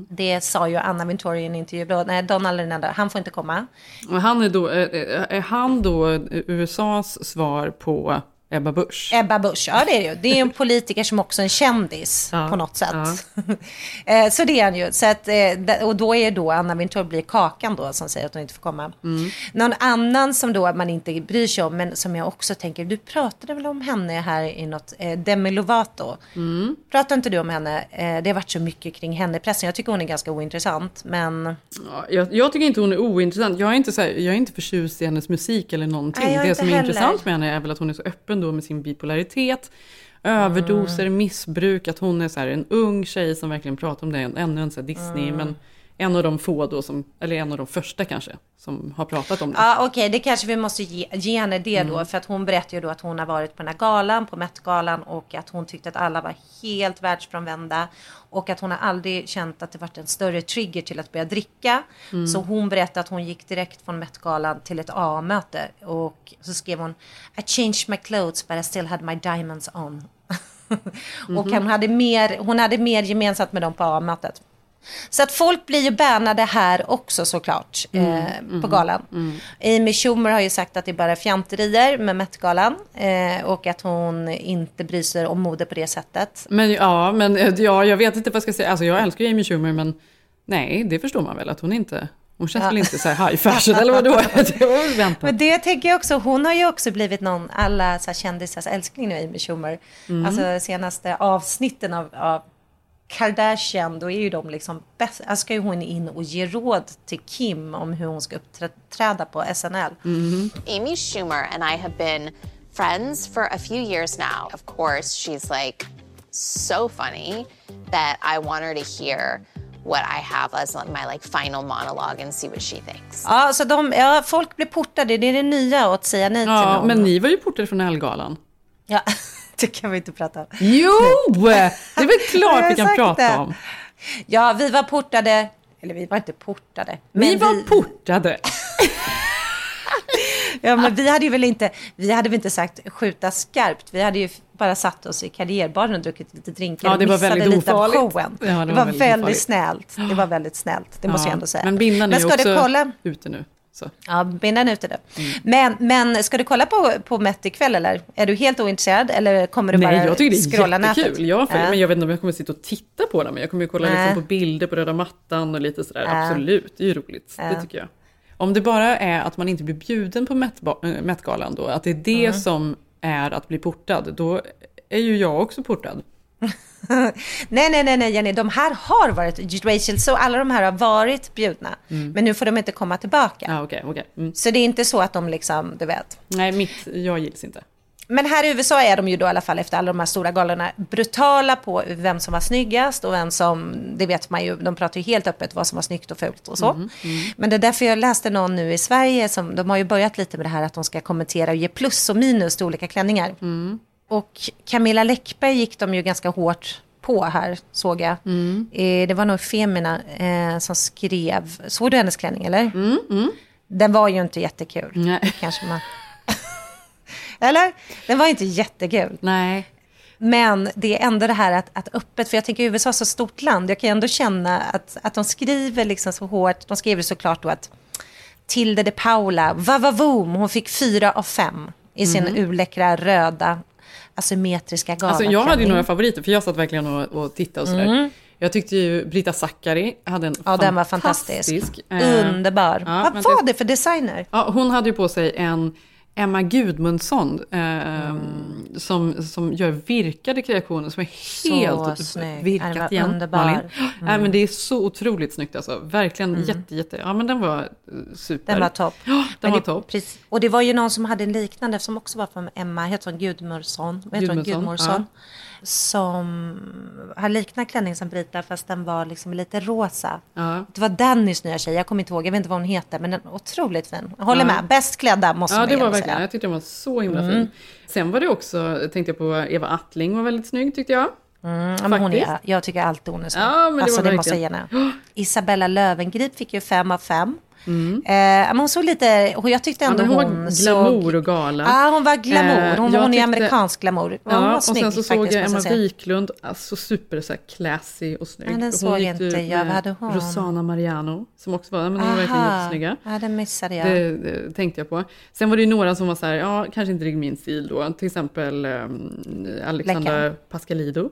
Det sa ju Anna Wintour i en intervju. Då. Nej, Donald är den enda. Han får inte komma. Och han är, då, är, är han då USAs svar på Ebba Busch? Ebba Busch, ja det är det ju. Det är en *laughs* politiker som också är en kändis på något sätt. *laughs* Eh, så det är han ju. Så att, eh, och då är då Anna Wintour blir kakan då som säger att hon inte får komma. Någon annan som då man inte bryr sig om men som jag också tänker, du pratade väl om henne här i något, eh, Demi Lovato. Pratar inte du om henne? Det har varit så mycket kring henne i pressen. Jag tycker hon är ganska ointressant men Ja, jag, jag tycker inte hon är ointressant. Jag är inte, så här, jag är inte förtjust i hennes musik eller någonting. Nej, det som är heller. intressant med henne är väl att hon är så öppen då med sin bipolaritet. Överdoser, missbruk, att hon är så här en ung tjej som verkligen pratar om det. Ännu en så här Disney, Mm. men en av de få då som, eller en av de första kanske, som har pratat om det. Ja, okej, det kanske vi måste ge, ge henne det Mm. då. För att hon berättade ju då att hon har varit på den här galan, på Met-galan och att hon tyckte att alla var helt världsfrånvända. Och att hon har aldrig känt att det varit en större trigger till att börja dricka. Mm. Så hon berättade att hon gick direkt från Met-galan till ett A-möte. Och så skrev hon I changed my clothes but I still had my diamonds on. *laughs* och Mhm. hon hade, mer, hon hade mer gemensamt med dem på A-mötet. Så att folk blir ju bannade här också såklart eh, på galan. Amy Schumer har ju sagt att det är bara fjanterier med Met-galan eh, och att hon inte bryr sig om mode på det sättet. Men ja, men ja, jag vet inte vad jag ska säga. Alltså jag älskar ju Amy Schumer, men nej, det förstår man väl att hon inte... Hon känns Ja. väl inte så här high fashion, eller vadå? *laughs* Väntat. Men det tänker jag också, hon har ju också blivit någon, alla så här kändisars älskling nu, Amy Schumer. Mm. Alltså senaste avsnitten av, av Kardashian, då är ju de liksom bäst. Alltså ska ju hon in och ge råd till Kim om hur hon ska uppträda på SNL. Amy Schumer and I have been friends for a few years now. Of course, she's like so funny that I want her to hear what I have as my like final monologue and see what she thinks. Ja, så de, ja, folk blir portade, det är det nya att säga nej till Ja, någon. men ni var ju portade från Ellegalan. Ja, *laughs* det kan vi inte prata om. Jo! Det är väl klart vi kan prata det. om. Ja, vi var portade, eller vi var inte portade. Vi men var portade. *laughs* Ja, men vi hade ju väl inte, vi hade väl inte sagt skjuta skarpt. Vi hade ju bara satt oss i karriärbaren och druckit lite drinkar Ja, och det var missade väldigt lite av showen. Ja, det var det var väldigt väldigt, ofarligt. snällt. Det var väldigt snällt, det måste jag ändå säga. Men bindan är ju ska också kolla? ute nu. Så. Ja, bindan är ute nu. Men, men ska du kolla på, på Met ikväll eller? Är du helt ointresserad eller kommer du Nej, bara jag tycker det är jättekul. Jag, följer, Ja. men jag vet inte om jag kommer sitta och titta på den, men jag kommer ju kolla Nej. liksom på bilder på röda mattan och lite sådär. Ja. Absolut, det är ju roligt. Det tycker jag. Om det bara är att man inte blir bjuden på äh, Met-galan då, att det är det Mm. som är att bli portad, då är ju jag också portad. *laughs* *laughs* nej, nej, nej, nej, Jenny. De här har varit, Rachel, så alla de här har varit bjudna. Mm. Men nu får de inte komma tillbaka. Ja, okej, okej. Mm. Så det är inte så att de liksom, du vet. Nej, mitt, jag gills inte. Men här i USA är de ju då i alla fall efter alla de här stora galorna brutala på vem som var snyggast och vem som, det vet man ju, de pratar ju helt öppet vad som var snyggt och fult och så. Mm, Men det är därför jag läste någon nu i Sverige som, de har ju börjat lite med det här att de ska kommentera och ge plus och minus till olika klänningar. Mm. Och Camilla Läckberg gick de ju ganska hårt på här, såg jag. Mm. Eh, det var nog Femina eh, som skrev, såg du hennes klänning eller? Mm, Den var ju inte jättekul. Nej. Kanske man... *laughs* eller? Den var inte jättekul. Nej. Men det är ändå det här att, att öppet, för jag tänker USA är så stort land, jag kan ju ändå känna att, att de skriver liksom så hårt, de skriver såklart då att Tilde de Paula, vavavoom, hon fick fyra av fem i sin Mhm. urläckra röda asymmetriska Alltså, jag hade ju några favoriter, för jag satt verkligen och, och tittade och sådär. Mm. Jag tyckte ju Brita Zackari hade en Ja, den var fantastisk. eh, Underbar. ja, Vad var det för designer? Ja, hon hade ju på sig en Emma Gudmundsson eh, Mm. som, som gör virkade kreationer som är helt snygg. Ja, det virkat igen. underbar. Malin. Mm. Nej, men det är så otroligt snyggt alltså. Verkligen jätte, jätte, ja men den var eh, super. Den var topp. Ja, den var topp. Precis. Och det var ju någon som hade en liknande som också var från Emma, heter hon Gudmundsson? Gudmundsson, Gudmundsson. Som har liknande klänning som Brita fast den var liksom lite rosa. Ja. Det var Dannys nya tjej, jag kommer inte ihåg, jag vet inte vad hon heter, men den är otroligt fin. Jag håller Ja. med, bäst klädda måste Ja, man det ju var verkligen. säga. Jag tyckte den var så himla Mm. fin. Sen var det också, tänkte jag på, Eva Attling var väldigt snygg tyckte jag. Mm, ja, men hon är, jag tycker alltid hon är snygg. Ja, men det alltså, var det måste jag ge henne. *gasps* Isabella Löwengrip fick ju fem av fem. Mm. Eh, men hon såg lite, och jag tyckte Ja, ändå men hon hon, var såg... glamour och gala. Ja, hon var glamour. Eh, Hon, jag hon är tyckte- amerikansk glamour. Hon Ja, var och snygg sen så såg faktiskt, jag måste Emma. Wiklund, alltså super så här classy och snygg. Ja, den Och såg gick inte ut jag. Vad hade hon? Rosana Mariano, som också var, men de var verkligen jättesnygga. Ja, den missade jag. Det, det tänkte jag på. Sen var det ju några som var så här, ja, kanske inte riktigt min stil då. Till exempel um, Alexandra Läckan. Pascalido.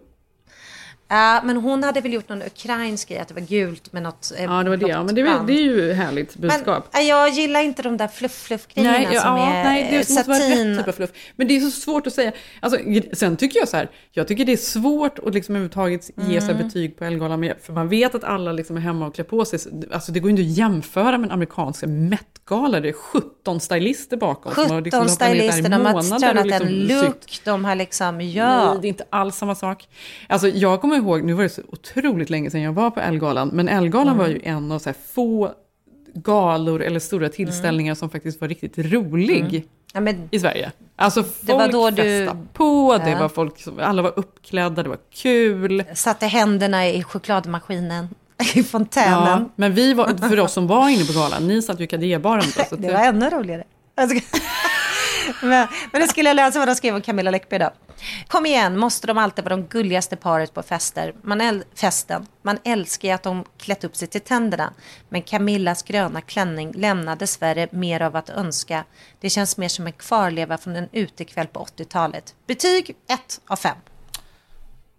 Ja, men hon hade väl gjort någon ukrainsk grej, att det var gult med något eh, Ja, det var det. Ja, men det, är- det är ju härligt budskap. Men, äh, jag gillar inte de där fluff-fluff-grejerna Nej, ja, som ja, är nej, det eh, måste vara satin. rätt typ av fluff. Men det är så svårt att säga. Alltså, sen tycker jag så här, jag tycker det är svårt att liksom överhuvudtaget ge sig Mm. betyg på Ellegalan. med- För man vet att alla liksom är hemma och klär på sig. Alltså det går ju inte att jämföra med en amerikansk Met-gala. Det är 17 stylister bakom. som har 17 liksom stylister, de har tränat liksom en look, de har liksom, ja. Nej, det är inte alls samma sak. Alltså, jag kommer ihåg, nu var det så otroligt länge sedan jag var på Ellegalan, men Ellegalan Mm. var ju en av så få galor eller stora tillställningar som faktiskt var riktigt rolig Mm. Ja, men, i Sverige. Alltså folk Det var då du- festade på, det Ja. var folk som, alla var uppklädda, det var kul. satte händerna i chokladmaskinen *laughs* i fontänen. Ja, men vi var, för oss som var inne på galan, ni satt ju i Kadébaren då. Det var ännu roligare. *laughs* Men, men det skulle jag läsa vad de skrev om Camilla Läckberg då. Kom igen, måste de alltid vara de gulligaste paret på fester? Man äl- festen. Man älskar ju att de klätt upp sig till tänderna. Men Camillas gröna klänning lämnar dessvärre mer av att önska. Det känns mer som en kvarleva från en utekväll på 80-talet. Betyg 1 av 5.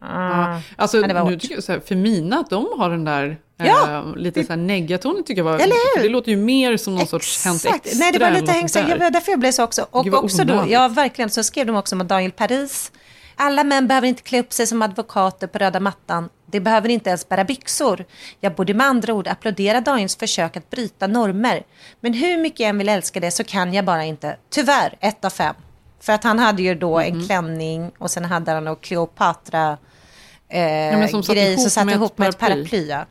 Ja, alltså, nu tycker jag så här, för mina att de har den där Ja. eh, lite så här negatonen tycker jag var, Eller det låter ju mer som någon sorts Hänt Exakt. Extra. Nej, det var lite sånt Det där. därför jag blev så också. Och också då, ja verkligen, så skrev de också om Daniel Paris. Alla män behöver inte klä upp sig som advokater på röda mattan. De behöver inte ens bära byxor. Jag borde med andra ord applådera Daniels försök att bryta normer. Men hur mycket jag än vill älska det så kan jag bara inte. Tyvärr, ett av fem. För att han hade ju då Mhm. en klänning och sen hade han då Cleopatra eh, men som satt grej ihop som satt ihop med ett paraply. paraply. Ja.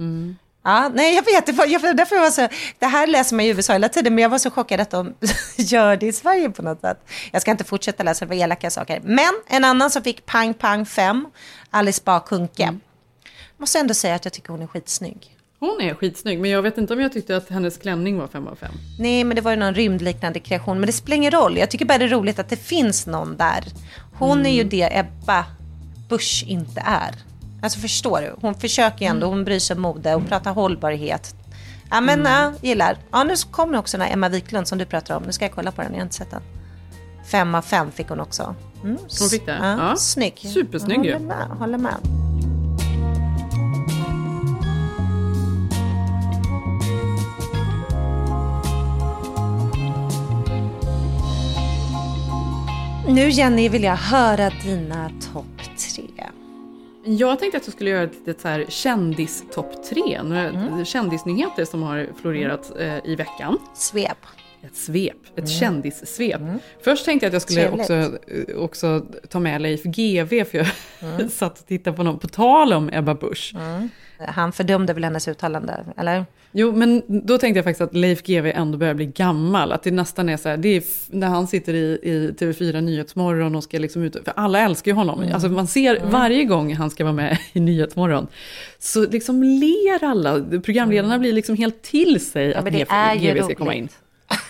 Mm. Ja, nej jag vet, jag, därför var så, det här läser man i USA hela tiden, men jag var så chockad att de *laughs* gör det i Sverige på något sätt. Jag ska inte fortsätta läsa, det var elaka saker. Men en annan som fick pang pang 5, Alice Bah Kuhnke. Mm. Måste ändå säga att jag tycker hon är skitsnygg. Hon är skitsnygg, men jag vet inte om jag tyckte att hennes klänning var fem av fem. Nej, men det var ju någon rymdliknande kreation, men det spelar ingen roll. Jag tycker bara det är roligt att det finns någon där. Hon är ju det Ebba Busch inte är. Alltså förstår du? Hon försöker ju ändå, hon bryr sig om mode och pratar hållbarhet. Ja men ja, gillar. Ja nu kommer också den här Emma Wiklund som du pratar om. Nu ska jag kolla på den, jag har inte sett den. Fem av fem fick hon också. Mm, Hon fick det? Ja, Ja. Snygg. Supersnygg ju. Håller med, håller med. Nu Jenny vill jag höra dina topp tre. Jag tänkte att jag skulle göra ett litet så här kändistopp tre, några Mm. kändisnyheter som har florerat eh, i veckan. Svep. Ett svep, ett Mm. kändissvep. Först tänkte jag att jag skulle Trevligt. också, eh, också ta med Leif GW, för jag Mm. *laughs* satt och tittade på någon, på tal om Ebba Busch. Han fördömde väl hennes uttalande, eller? Jo, men då tänkte jag faktiskt att Leif GW ändå börjar bli gammal. Att det nästan är så här, det är när han sitter i, i TV4 Nyhetsmorgon och ska liksom ut, för alla älskar ju honom. Mm. Alltså man ser Mm. varje gång han ska vara med *laughs* i Nyhetsmorgon, så liksom ler alla. Programledarna blir liksom helt till sig att Mm. men det Leif GW ska komma in.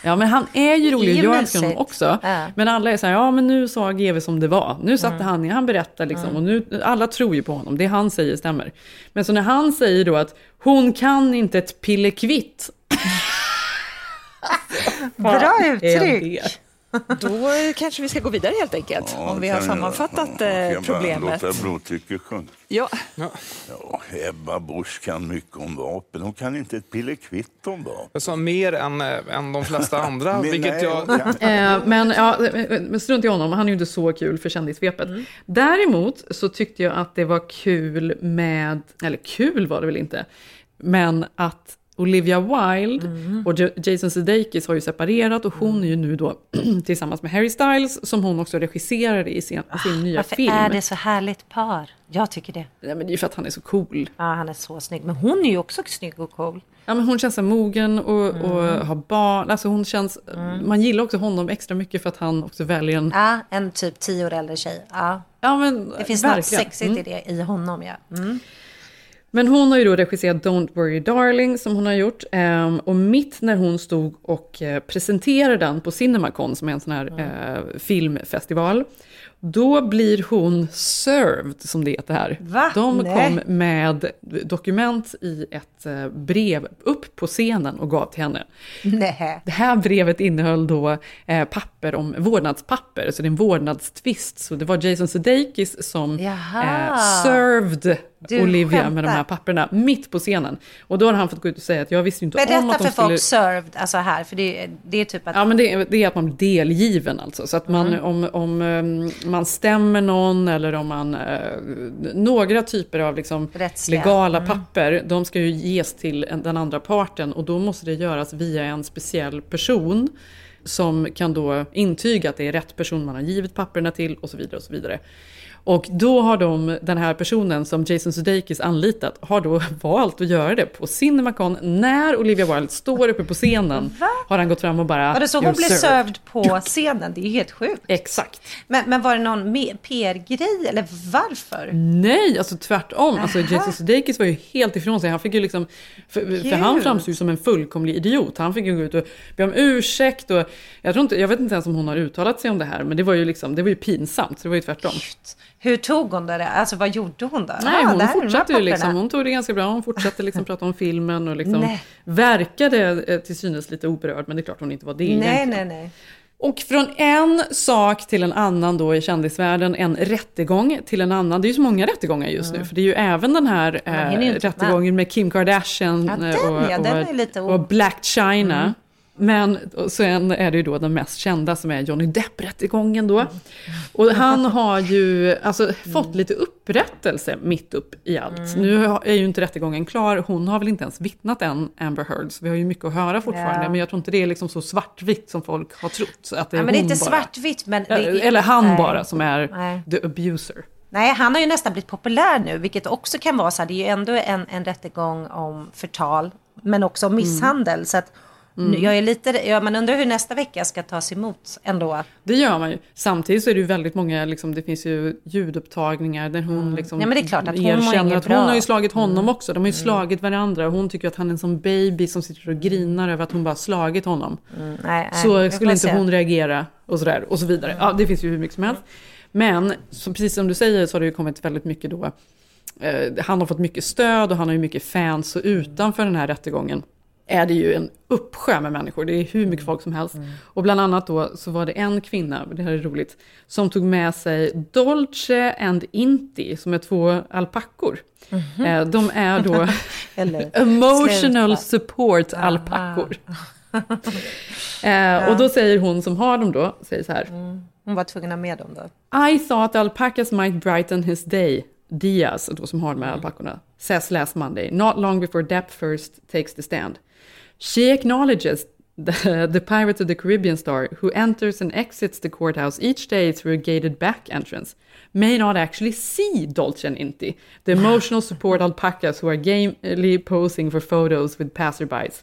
Ja, men han är ju rolig, jag älskar honom också. Ja. Men alla är så här, ja men nu sa GW som det var. Nu satte Mm. han han berättar liksom. Mm. Och nu, alla tror ju på honom, det han säger stämmer. Men så när han säger då att hon kan inte ett pillekvitt. Bra uttryck. Då kanske vi ska gå vidare helt enkelt, om vi har sammanfattat eh, problemet. Låta blodtrycket sjunka. Ja. Ja, Ebba Busch kan mycket om vapen. Hon kan inte ett pillekvitt om vapen. Jag sa mer än, äh, än de flesta *laughs* andra, Men vilket nej, jag... Eh, men ja, eh, men strunt i honom, han är ju inte så kul för kändissvepet. Däremot så tyckte jag att det var kul med, eller kul var det väl inte, men att Olivia Wilde och J- Jason Sudeikis har ju separerat och hon är ju nu då *clears throat* tillsammans med Harry Styles som hon också regisserade i sin, sin nya Varför film. är det så härligt par? Jag tycker det. Ja, men det är ju för att han är så cool. Ja, han är så snygg. Men hon är ju också snygg och cool. Ja, men hon känns så mogen och, och Mm. har barn. Alltså hon känns, Man gillar också honom extra mycket för att han också väljer en... Ja, en typ tio år äldre tjej. Ja. Ja, men, Det finns något verkligen. sexigt Mm. i det i honom, ja. Mm. Men hon har ju då regisserat Don't Worry Darling som hon har gjort. Ehm, och mitt när hon stod och eh, presenterade den på Cinemacon som är en sån här eh, filmfestival. Då blir hon served, som det heter här. Va? De Nej. kom med dokument i ett eh, brev upp på scenen och gav till henne. Nej. Det här brevet innehöll då papper om vårdnadspapper, så det är en vårdnadstvist. Så det var Jason Sudeikis som Jaha. served Du Olivia skämtar. med de här papperna mitt på scenen. Och då har han fått gå ut och säga att jag visste inte om Berätta att de för skulle... folk served, alltså här, för det, det är typ att... Ja, men det, är- det är att man blir delgiven alltså. Så att man, Mm. om, om um, man stämmer någon eller om man... eh, några typer av liksom Rättsliga. legala Mm. papper, de ska ju ges till en, den andra parten och då måste det göras via en speciell person som kan då intyga att det är rätt person man har givit papperna till och så vidare. Och så vidare. Och då har de, den här personen som Jason Sudeikis anlitat, har då *laughs* valt att göra det på Cinemacon. När Olivia Wilde står uppe på scenen har han gått fram och bara... Var det så hon "You're blev served på scenen? Det är ju helt sjukt. Exakt. Men, men var det någon PR-grej eller varför? Nej, alltså tvärtom. Alltså. Jason Sudeikis var ju helt ifrån sig. Han fick ju liksom, för, för Gud. han framstod ju som en fullkomlig idiot. Han fick ju gå ut och be om ursäkt. Och jag, tror inte, jag vet inte ens om hon har uttalat sig om det här, men det var ju, liksom, det var ju pinsamt. Så det var ju tvärtom. Hur tog hon det? Alltså vad gjorde hon då? Nej, Ah, hon här fortsatte ju liksom. Hon tog det ganska bra. Hon fortsatte liksom *laughs* prata om filmen och liksom Nej. verkade eh, till synes lite oberörd. Men det är klart hon inte var det Nej, egentligen. nej, nej. Och från en sak till en annan då i kändisvärlden, en rättegång till en annan. Det är ju så många rättegångar just nu, för det är ju även den här eh, rättegången med Kim Kardashian Ja, den, eh, och, ja, den är lite och, och Black China. Mm. Men sen är det ju då den mest kända som är Johnny Depp-rättegången då. Och han har ju alltså, fått lite upprättelse mitt upp i allt. Nu har- är ju inte rättegången klar, hon har väl inte ens vittnat än, Amber Heard. Så vi har ju mycket att höra fortfarande. Ja. Men jag tror inte det är liksom så svartvitt som folk har trott. Att det är Ja, men det är inte svartvitt, men... det- Eller han nej. bara som är Nej. the abuser. Nej, han har ju nästan blivit populär nu, vilket också kan vara så här. Det är ju ändå en, en rättegång om förtal, men också om misshandel. Så att Mm. jag är lite, ja, man undrar hur nästa vecka ska tas emot ändå. Det gör man ju. Samtidigt så är det ju väldigt många, liksom, det finns ju ljudupptagningar där hon liksom Ja, men det är klart att hon erkänner att hon bra. har ju slagit honom Mm. också. De har ju slagit varandra. Hon tycker att han är en sån baby som sitter och grinar över att hon bara slagit honom. Mm, nej, nej, så skulle inte hon reagera och sådär och så vidare. Ja, det finns ju hur mycket som helst. Men så precis som du säger så har det ju kommit väldigt mycket då. Eh, han har fått mycket stöd och han har ju mycket fans och utanför den här rättegången är det ju en uppsjö med människor. Det är hur mycket folk som helst. Och bland annat då så var det en kvinna, det här är roligt, som tog med sig Dolce and Inti som är två alpackor. Mhm. Eh, De är då *laughs* *laughs* emotional support alpackor. *laughs* Eh, och då säger hon som har dem då, säger så här. Hon var tvungen att ha med dem då. I thought alpacas might brighten his day. Diaz, då som har de här alpackorna, says last Monday, not long before Depp first takes the stand. She acknowledges the, *laughs* the Pirates of the Caribbean star, who enters and exits the courthouse each day through a gated back entrance, may not actually see Dolce and Inti, the emotional support *laughs* alpacas who are gamely posing for photos with passerbys.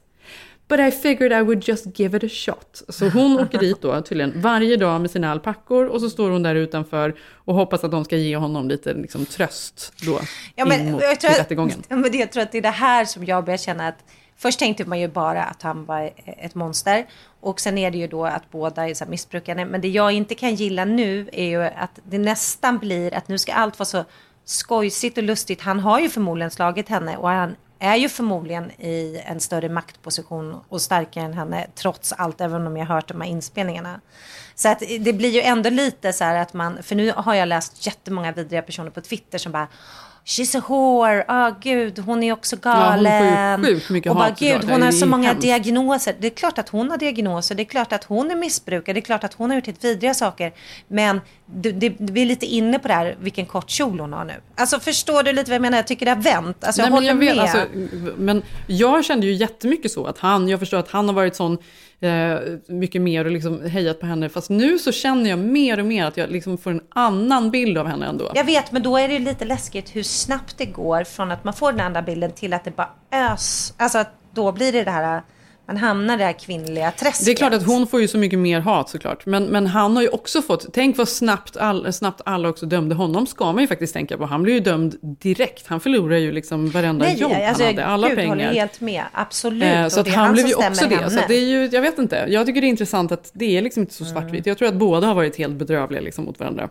But I figured I would just give it a shot. Så hon åker dit då tydligen varje dag med sina alpackor och så står hon där utanför och hoppas att de ska ge honom lite liksom, tröst då Ja, men, in mot jag, tror till rättegången. *laughs* men det, jag tror att det är det här som jag börjar känna att Först tänkte man ju bara att han var ett monster. Och sen är det ju då att båda är så här missbrukande. Men det jag inte kan gilla nu är ju att det nästan blir att nu ska allt vara så skojsigt och lustigt. Han har ju förmodligen slagit henne och han är ju förmodligen i en större maktposition och starkare än henne trots allt, även om jag har hört de här inspelningarna. Så att det blir ju ändå lite så här att man, för nu har jag läst jättemånga vidriga personer på Twitter som bara She's a whore, ah gud, hon är också Ja, galen. sjukt mycket och bara, gud, hon har så många hemskt. diagnoser. Det är klart att hon har diagnoser, det är klart att hon är missbrukare, det är klart att hon har gjort helt vidriga saker. Men det, det, vi är lite inne på det här, vilken kort kjol hon har nu. Alltså förstår du lite vad jag menar? Jag tycker det har vänt. Alltså jag Nej, håller men jag med. vet, alltså, men jag kände ju jättemycket så att han, jag förstår att han har varit sån eh, mycket mer och liksom hejat på henne. Fast nu så känner jag mer och mer att jag liksom får en annan bild av henne ändå. Jag vet, men då är det lite läskigt hur snabbt det går från att man får den andra bilden till att det bara ös. Alltså att då blir det det här, man hamnar i det här kvinnliga träsket. Det är klart att hon får ju så mycket mer hat såklart. Men, men han har ju också fått, tänk vad snabbt, all, snabbt alla också dömde honom. Ska man ju faktiskt tänka på. Han blev ju dömd direkt. Han förlorar ju liksom varenda Nej, jobb alltså, han hade, alla gud, pengar. håller helt med. Absolut. Eh, så att är han blev ju också det. Så henne. det är ju, jag vet inte. Jag tycker det är intressant att det är liksom inte så Mm. svartvitt. Jag tror att båda har varit helt bedrövliga liksom mot varandra.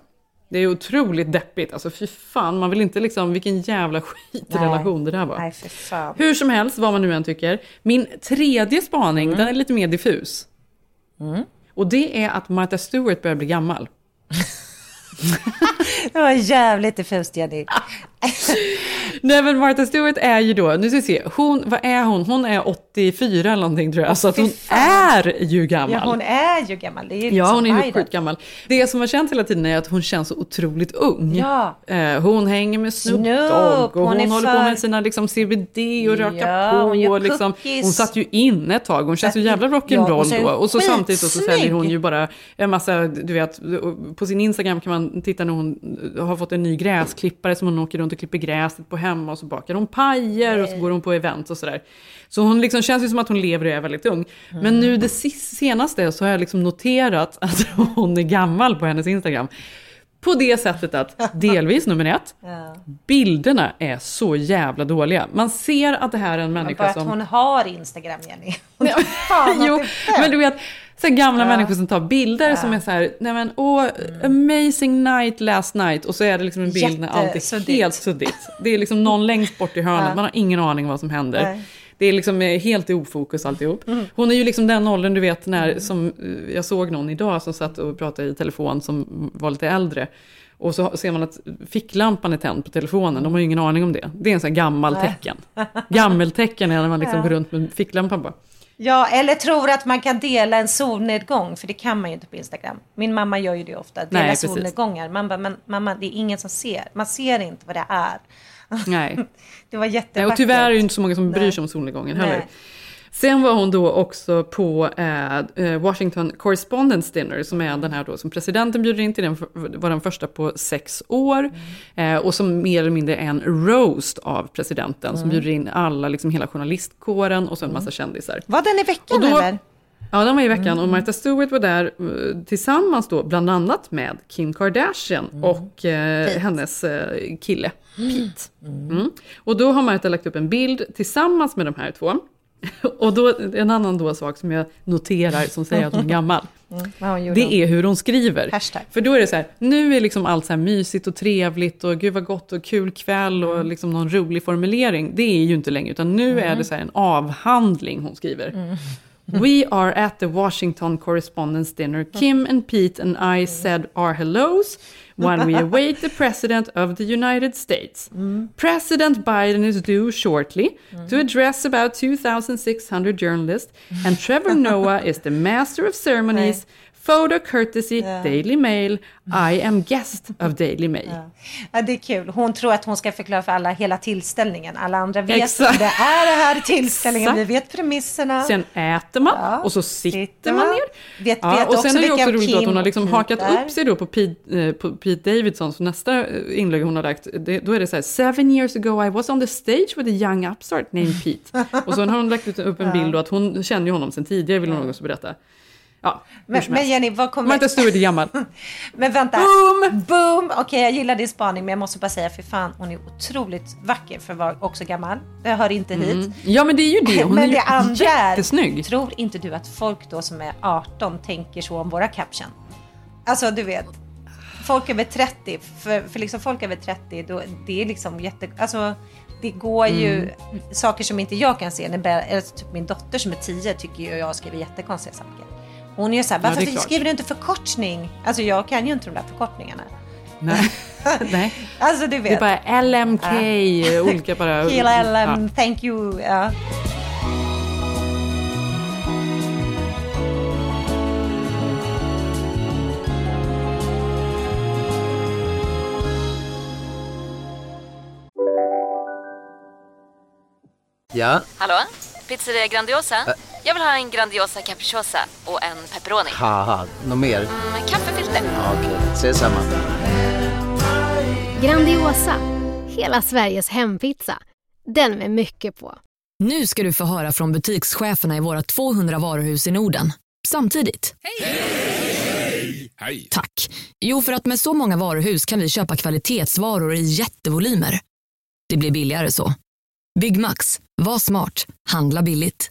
Det är otroligt deppigt. Alltså fy fan, man vill inte liksom, vilken jävla skitrelation det där var. Nej, för fan. Hur som helst, vad man nu än tycker. Min tredje spaning, Mm. den är lite mer diffus. Och det är att Martha Stewart börjar bli gammal. *laughs* Det var jävligt diffust Jenny. Nej men Martha Stewart är ju då, nu ska vi se, hon, vad är hon? Hon är 84 eller någonting tror jag. Så att hon är ju gammal. Ja, hon är ju gammal. Det är ju Ja, liksom hon är ju sjukt gammal. Det som har känt hela tiden är att hon känns så otroligt ung. Ja. Eh, hon hänger med Snoop Dogg och hon, hon håller på för- med sina liksom, CBD och röka Ja, på. hon och liksom, hon satt ju inne ett tag. Hon känns så jävla Ja, rock'n'roll är då. Och så samtidigt så säljer hon ju bara en massa, du vet, på sin Instagram kan man titta när hon har fått en ny gräsklippare som hon åker runt och klipper gräset på hemma och så bakar hon pajer och så går hon på event och sådär. Så hon liksom känns ju som att hon lever och är väldigt ung. Mm. Men nu det senaste så har jag liksom noterat *laughs* att hon är gammal på hennes Instagram. På det sättet att, delvis nummer ett, *laughs* Ja. bilderna är så jävla dåliga. Man ser att det här är en människa bara att som... hon har Instagram Jenny. *laughs* Fan, jo, men du vet, så gamla Ja. människor som tar bilder som är så här, nej men åh, amazing night last night. Och så är det liksom en bild när allt är helt suddigt. Det är liksom någon längst bort i hörnet, Ja. man har ingen aning om vad som händer. Nej. Det är liksom eh, helt i ofokus alltihop. Hon är ju liksom den åldern, du vet, när som, eh, jag såg någon idag som satt och pratade i telefon som var lite äldre. Och så ser man att ficklampan är tänd på telefonen, de har ju ingen aning om det. Det är en sån här gammal tecken. Gammeltecken är när man liksom Ja. går runt med ficklampan bara. Ja, eller tror att man kan dela en solnedgång, för det kan man ju inte på Instagram. Min mamma gör ju det ofta, dela Nej, precis. solnedgångar. Man bara, men mamma, det är ingen som ser. Man ser inte vad det är. Nej. *laughs* Det var Nej, jättevackert. och tyvärr är det inte så många som bryr Nej. sig om solnedgången heller. Nej. Sen var hon då också på eh, eh, Washington Correspondence Dinner, som är den här då som presidenten bjuder in till, den var den första på sex år. Mm. Eh, och som mer eller mindre är en roast av presidenten, som Mm. bjuder in alla, liksom hela journalistkåren och så en massa kändisar. Var den i veckan då- eller? Ja, den var i veckan Mm. och Martha Stewart var där eh, tillsammans då, bland annat med Kim Kardashian Mm. och eh, hennes eh, kille Pete. Mm. Och då har Martha lagt upp en bild tillsammans med de här två. *laughs* Och då, en annan då sak som jag noterar som säger att hon är gammal. *laughs* Mm. Det är hur hon skriver. Hashtag. För då är det så här, nu är liksom allt så här mysigt och trevligt och gud vad gott och kul kväll och Mm. liksom någon rolig formulering. Det är ju inte längre, utan nu är det så en avhandling hon skriver. Mm. We are at the Washington Correspondents' Dinner. Kim and Pete and I said our hellos when we *laughs* await the President of the United States. Mm. President Biden is due shortly to mm. address about 2,600 journalists, and Trevor Noah is the master of ceremonies. Photo courtesy Daily Mail. I am guest of Daily Mail. Ja, det är kul. Hon tror att hon ska förklara för alla hela tillställningen. Alla andra vet Exakt. att det är det här tillställningen. Exakt. Vi vet premisserna. Sen äter man Ja, och så sitter man ner. Vet- ja, vet och sen är det också roligt att hon har liksom hakat upp sig då på Pete, eh, på Pete Davidson. Så nästa eh, inlägg hon har lagt, det, då är det så här, seven years ago I was on the stage with a young upstart named Pete. *laughs* och så har hon lagt upp en bild och att hon känner ju honom sen tidigare, vill hon också berätta. Ja, Men, men. Jenny, vad kommer... Martha Stewart är gammal. *laughs* Men vänta. Boom! Boom! Okej, jag gillar din spaning, men jag måste bara säga, för fan, hon är otroligt vacker för att vara också gammal. Det hör inte hit. Mm. Ja men det är ju det, hon *laughs* men är ju det andra jättesnygg. tror inte du att folk då som är 18 tänker så om våra caption? Alltså, du vet. Folk över 30, för, för liksom folk över 30, då, det är liksom jätte... Alltså, det går ju Mm. saker som inte jag kan se. När, typ min dotter som är tio tycker ju jag skriver jättekonstiga saker. Hon är ju så här, Ja, varför klart. skriver du inte förkortning? Alltså jag kan ju inte de där förkortningarna. Nej. *laughs* Nej. Alltså du vet. Det är bara LMK, Ja. olika bara... *laughs* Hela LM, Ja. thank you. Ja. Ja, Hallå? Pizzeria Grandiosa? Jag vill ha en Grandiosa capriciosa och en pepperoni. haha, något mer? Med kaffefilter. Ja, Okej, ses samma. Grandiosa, hela Sveriges hempizza. Den med mycket på. Nu ska du få höra från butikscheferna i våra 200 varuhus i Norden. Samtidigt. Hej! Tack. Jo, för att med så många varuhus kan vi köpa kvalitetsvaror i jättevolymer. Det blir billigare så. Byggmax. Var smart. Handla billigt.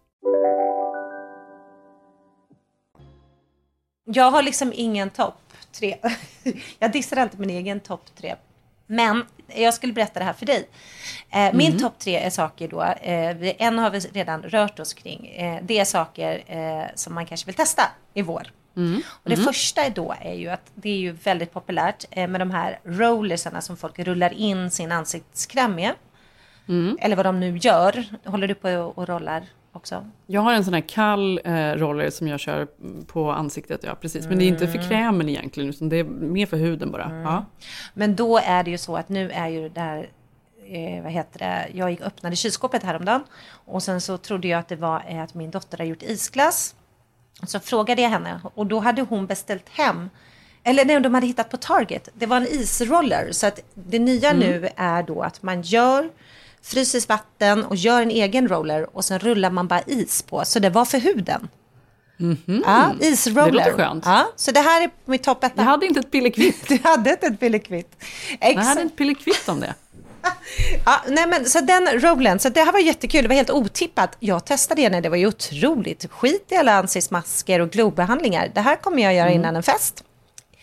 Jag har liksom ingen topp tre. *laughs* Jag dissar alltid min egen topp tre. Men jag skulle berätta det här för dig. Eh, min Mm. topp tre är saker då, eh, vi, en har vi redan rört oss kring. Eh, det är saker eh, som man kanske vill testa i vår. Mm. Och det Mm. första är då är ju att det är ju väldigt populärt eh, med de här rollersarna som folk rullar in sin ansiktskräm med. Mm. Eller vad de nu gör. Håller du på och rollar också? Jag har en sån här kall eh, roller som jag kör på ansiktet, ja precis. Men det är inte för Mm. krämen egentligen, utan det är mer för huden bara. Ja. Men då är det ju så att nu är ju det där, eh, vad heter det, jag gick öppnade kylskåpet häromdagen och sen så trodde jag att det var eh, att min dotter har gjort isglass. Så frågade jag henne och då hade hon beställt hem, eller nej, de hade hittat på Target, det var en isroller. Så att det nya Mm. nu är då att man gör frysiskt vatten och gör en egen roller och sen rullar man bara is på. Så det var för huden. Mhm. Ja, isroller. Det låter skönt. Ja, så det här är mitt topp. Jag hade inte ett pillekvitt. *laughs* Du hade inte ett pillekvitt. Jag hade ett pillekvitt om det. *laughs* Ja, nej men så den rollen, så det här var jättekul, det var helt otippat. Jag testade det när det var ju otroligt skit i alla ansiktsmasker och glowbehandlingar. Det här kommer jag göra Mm. innan en fest.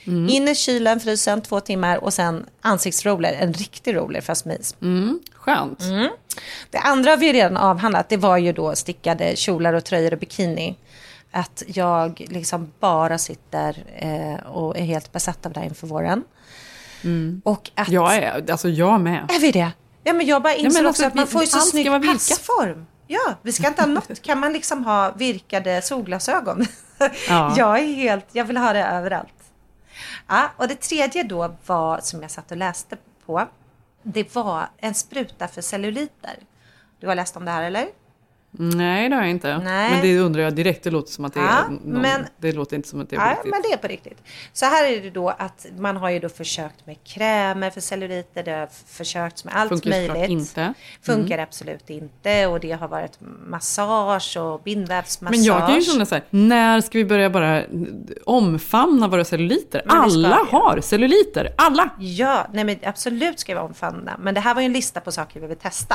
In i kylen, frysen, två timmar och sen ansiktsroller, en riktig roller fast med is. Mm. Skönt. Mm. Det andra vi redan avhandlat, det var ju då stickade kjolar och tröjor och bikini. Att jag liksom bara sitter eh, och är helt besatt av det här inför våren. Mm. Och att... Jag är, alltså jag med. Är vi det? Ja, men jag bara Ja, inser men också alltså, att man får ju så snygg passform. Ja, vi ska inte ha något. Kan man liksom ha virkade solglasögon? Ja. *laughs* Jag är helt, jag vill ha det överallt. Ja, och det tredje då var, som jag satt och läste på, det var en spruta för celluliter. Du har läst om det här eller? Nej, det har jag inte. Nej. Men det undrar jag direkt. Det låter som att det är Ja, någon, men- Det låter inte som att det är på Ja, riktigt. men det är på riktigt. Så här är det då att man har ju då försökt med krämer för celluliter, det har f- försökts med allt Funkar möjligt. inte. Funkar Mm. absolut inte och det har varit massage och bindvävsmassage. Men jag kan ju känna så här, när ska vi börja bara omfamna våra celluliter? Alla har celluliter, alla! Ja, nej men absolut ska vi omfamna. Men det här var ju en lista på saker vi vill testa.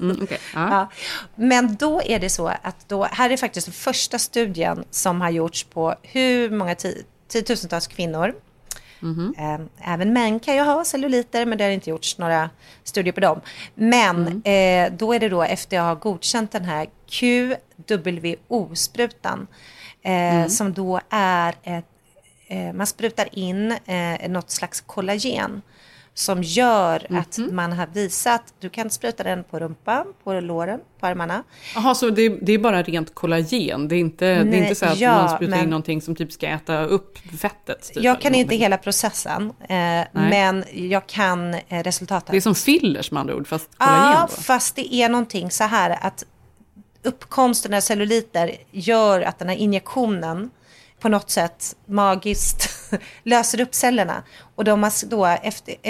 Mm, okay. *laughs* ja. Ja. Men då är det så att då, här är faktiskt den första studien som har gjorts på hur många ti- tiotusentals kvinnor. Mhm. Eh, Även män kan ju ha celluliter, men det har inte gjorts några studier på dem. Men Mm. eh, då är det då efter jag har godkänt den här QWO-sprutan, eh, Mm. som då är ett, eh, man sprutar in eh, något slags kollagen som gör att Mhm. man har visat, du kan spruta den på rumpan, på låren, på armarna. Jaha, så det, det är bara rent kollagen? Det är inte, det är Nej, inte så att ja, man sprutar men- in någonting som typ ska äta upp fettet? Typ, jag kan inte hela processen, eh, men jag kan eh, resultatet. Det är som fillers med andra ord, fast kollagen Ja, då? fast det är någonting så här att uppkomsten av celluliter gör att den här injektionen på något sätt magiskt *laughs* löser upp cellerna. Och de har då,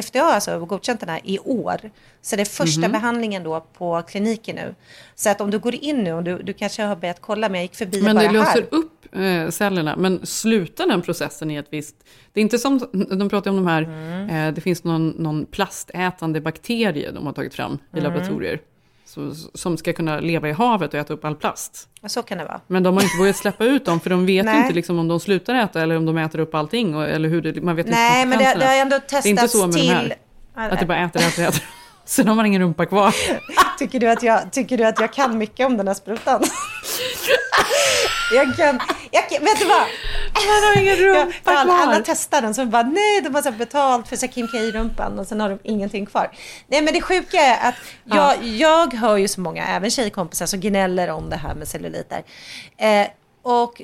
FDA har alltså godkänt den här i år. Så det är första Mhm. behandlingen då på kliniken nu. Så att om du går in nu, och du, du kanske har börjat kolla, men jag gick förbi Men bara det löser här. upp eh, cellerna. Men slutar den processen i ett visst... Det är inte som, de pratar om de här, Mm. eh, det finns någon, någon plastätande bakterie de har tagit fram i Mm. laboratorier. Som ska kunna leva i havet och äta upp all plast. Så kan det vara. Men de har inte vågat släppa ut dem för de vet inte liksom om de slutar äta eller om de äter upp allting. Och, eller hur det, man vet Nej, inte men det, det har ändå testats med de här. till... Att det bara äter, äter, äter. Sen har man ingen rumpa kvar. *laughs* Tycker du att jag, tycker du att jag kan mycket om den här sprutan? *laughs* jag kan, jag kan, vet du vad? Man har ingen rumpa alla, kvar. alla testar den så bara nej, de har så betalt för så Kim K-rumpan och sen har de ingenting kvar. Nej men det sjuka är att jag, jag hör ju så många, även tjejkompisar som gnäller om det här med celluliter. Eh, och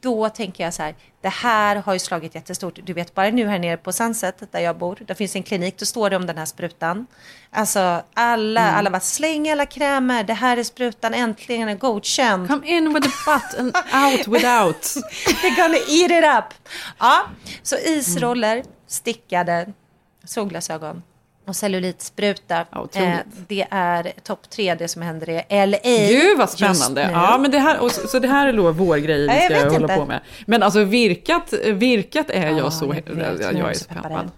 då tänker jag så här, det här har ju slagit jättestort. Du vet, bara nu här nere på Sunset, där jag bor, där finns en klinik, då står det om den här sprutan. Alltså, alla, Mm. alla bara, släng alla krämer, det här är sprutan, äntligen är godkänd. Come in with the butt and out without. *laughs* They're gonna eat it up. Ja, så isroller, stickade, solglasögon och cellulitspruta. otroligt. det är topp tre det som händer i LA. Gud vad spännande. Ja, men det här, och, så så det här är då vår grej Ja, vi jag ska vet hålla inte. på med. Men alltså virkat, virkat är Ja, jag så, jag jag, vet. jag, är jag så peppad.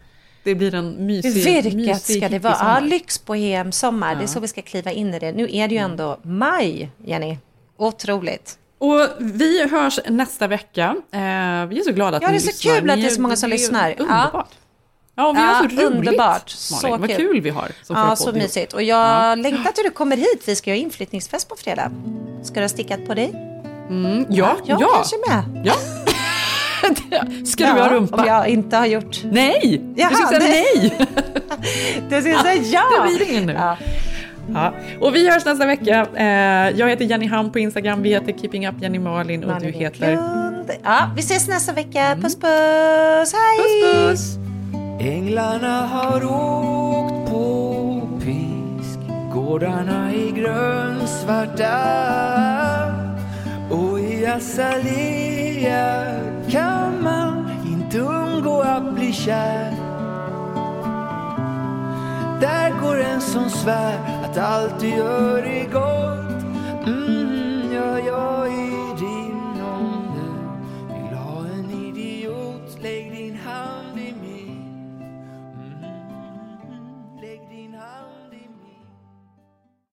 Det blir en mysig, Virkat mysig ska det vara. Ja, sommar. lyxbohem, sommar. Det är så vi ska kliva in i det. Nu är det ju ändå maj, Jenny. Otroligt. Och vi hörs nästa vecka. Eh, vi är så glada att Ja, ni det är så lyssnar. kul att det är så många som lyssnar. Ja. Underbart. Ja, och vi Ja, har så roligt. underbart. Så Malin. Vad kul. kul vi har. Som Ja, så mysigt. Och jag längtar till du kommer hit. Vi ska göra inflyttningsfest på fredag. Ska du ha stickat på dig? Mm, ja, jag ja. kanske med. Ja. *laughs* Ska du ha rumpa? Om jag inte har gjort... Nej! Jaha, du ska säga nej! *laughs* Du ska säga ja! Det blir ingen nu. Ja. Och vi hörs nästa vecka. Eh, jag heter Jenny Ham på Instagram, vi heter Keeping Up Jenny Malin och Malin du heter... Wiklund. Ja, vi ses nästa vecka. Puss puss! Hej! Puss puss! Änglarna har åkt på pisk Gårdarna är grönsvarta Och i Azalea kan man inte undgå att bli kär. Där går en som svär att allt du gör är gott. Mm,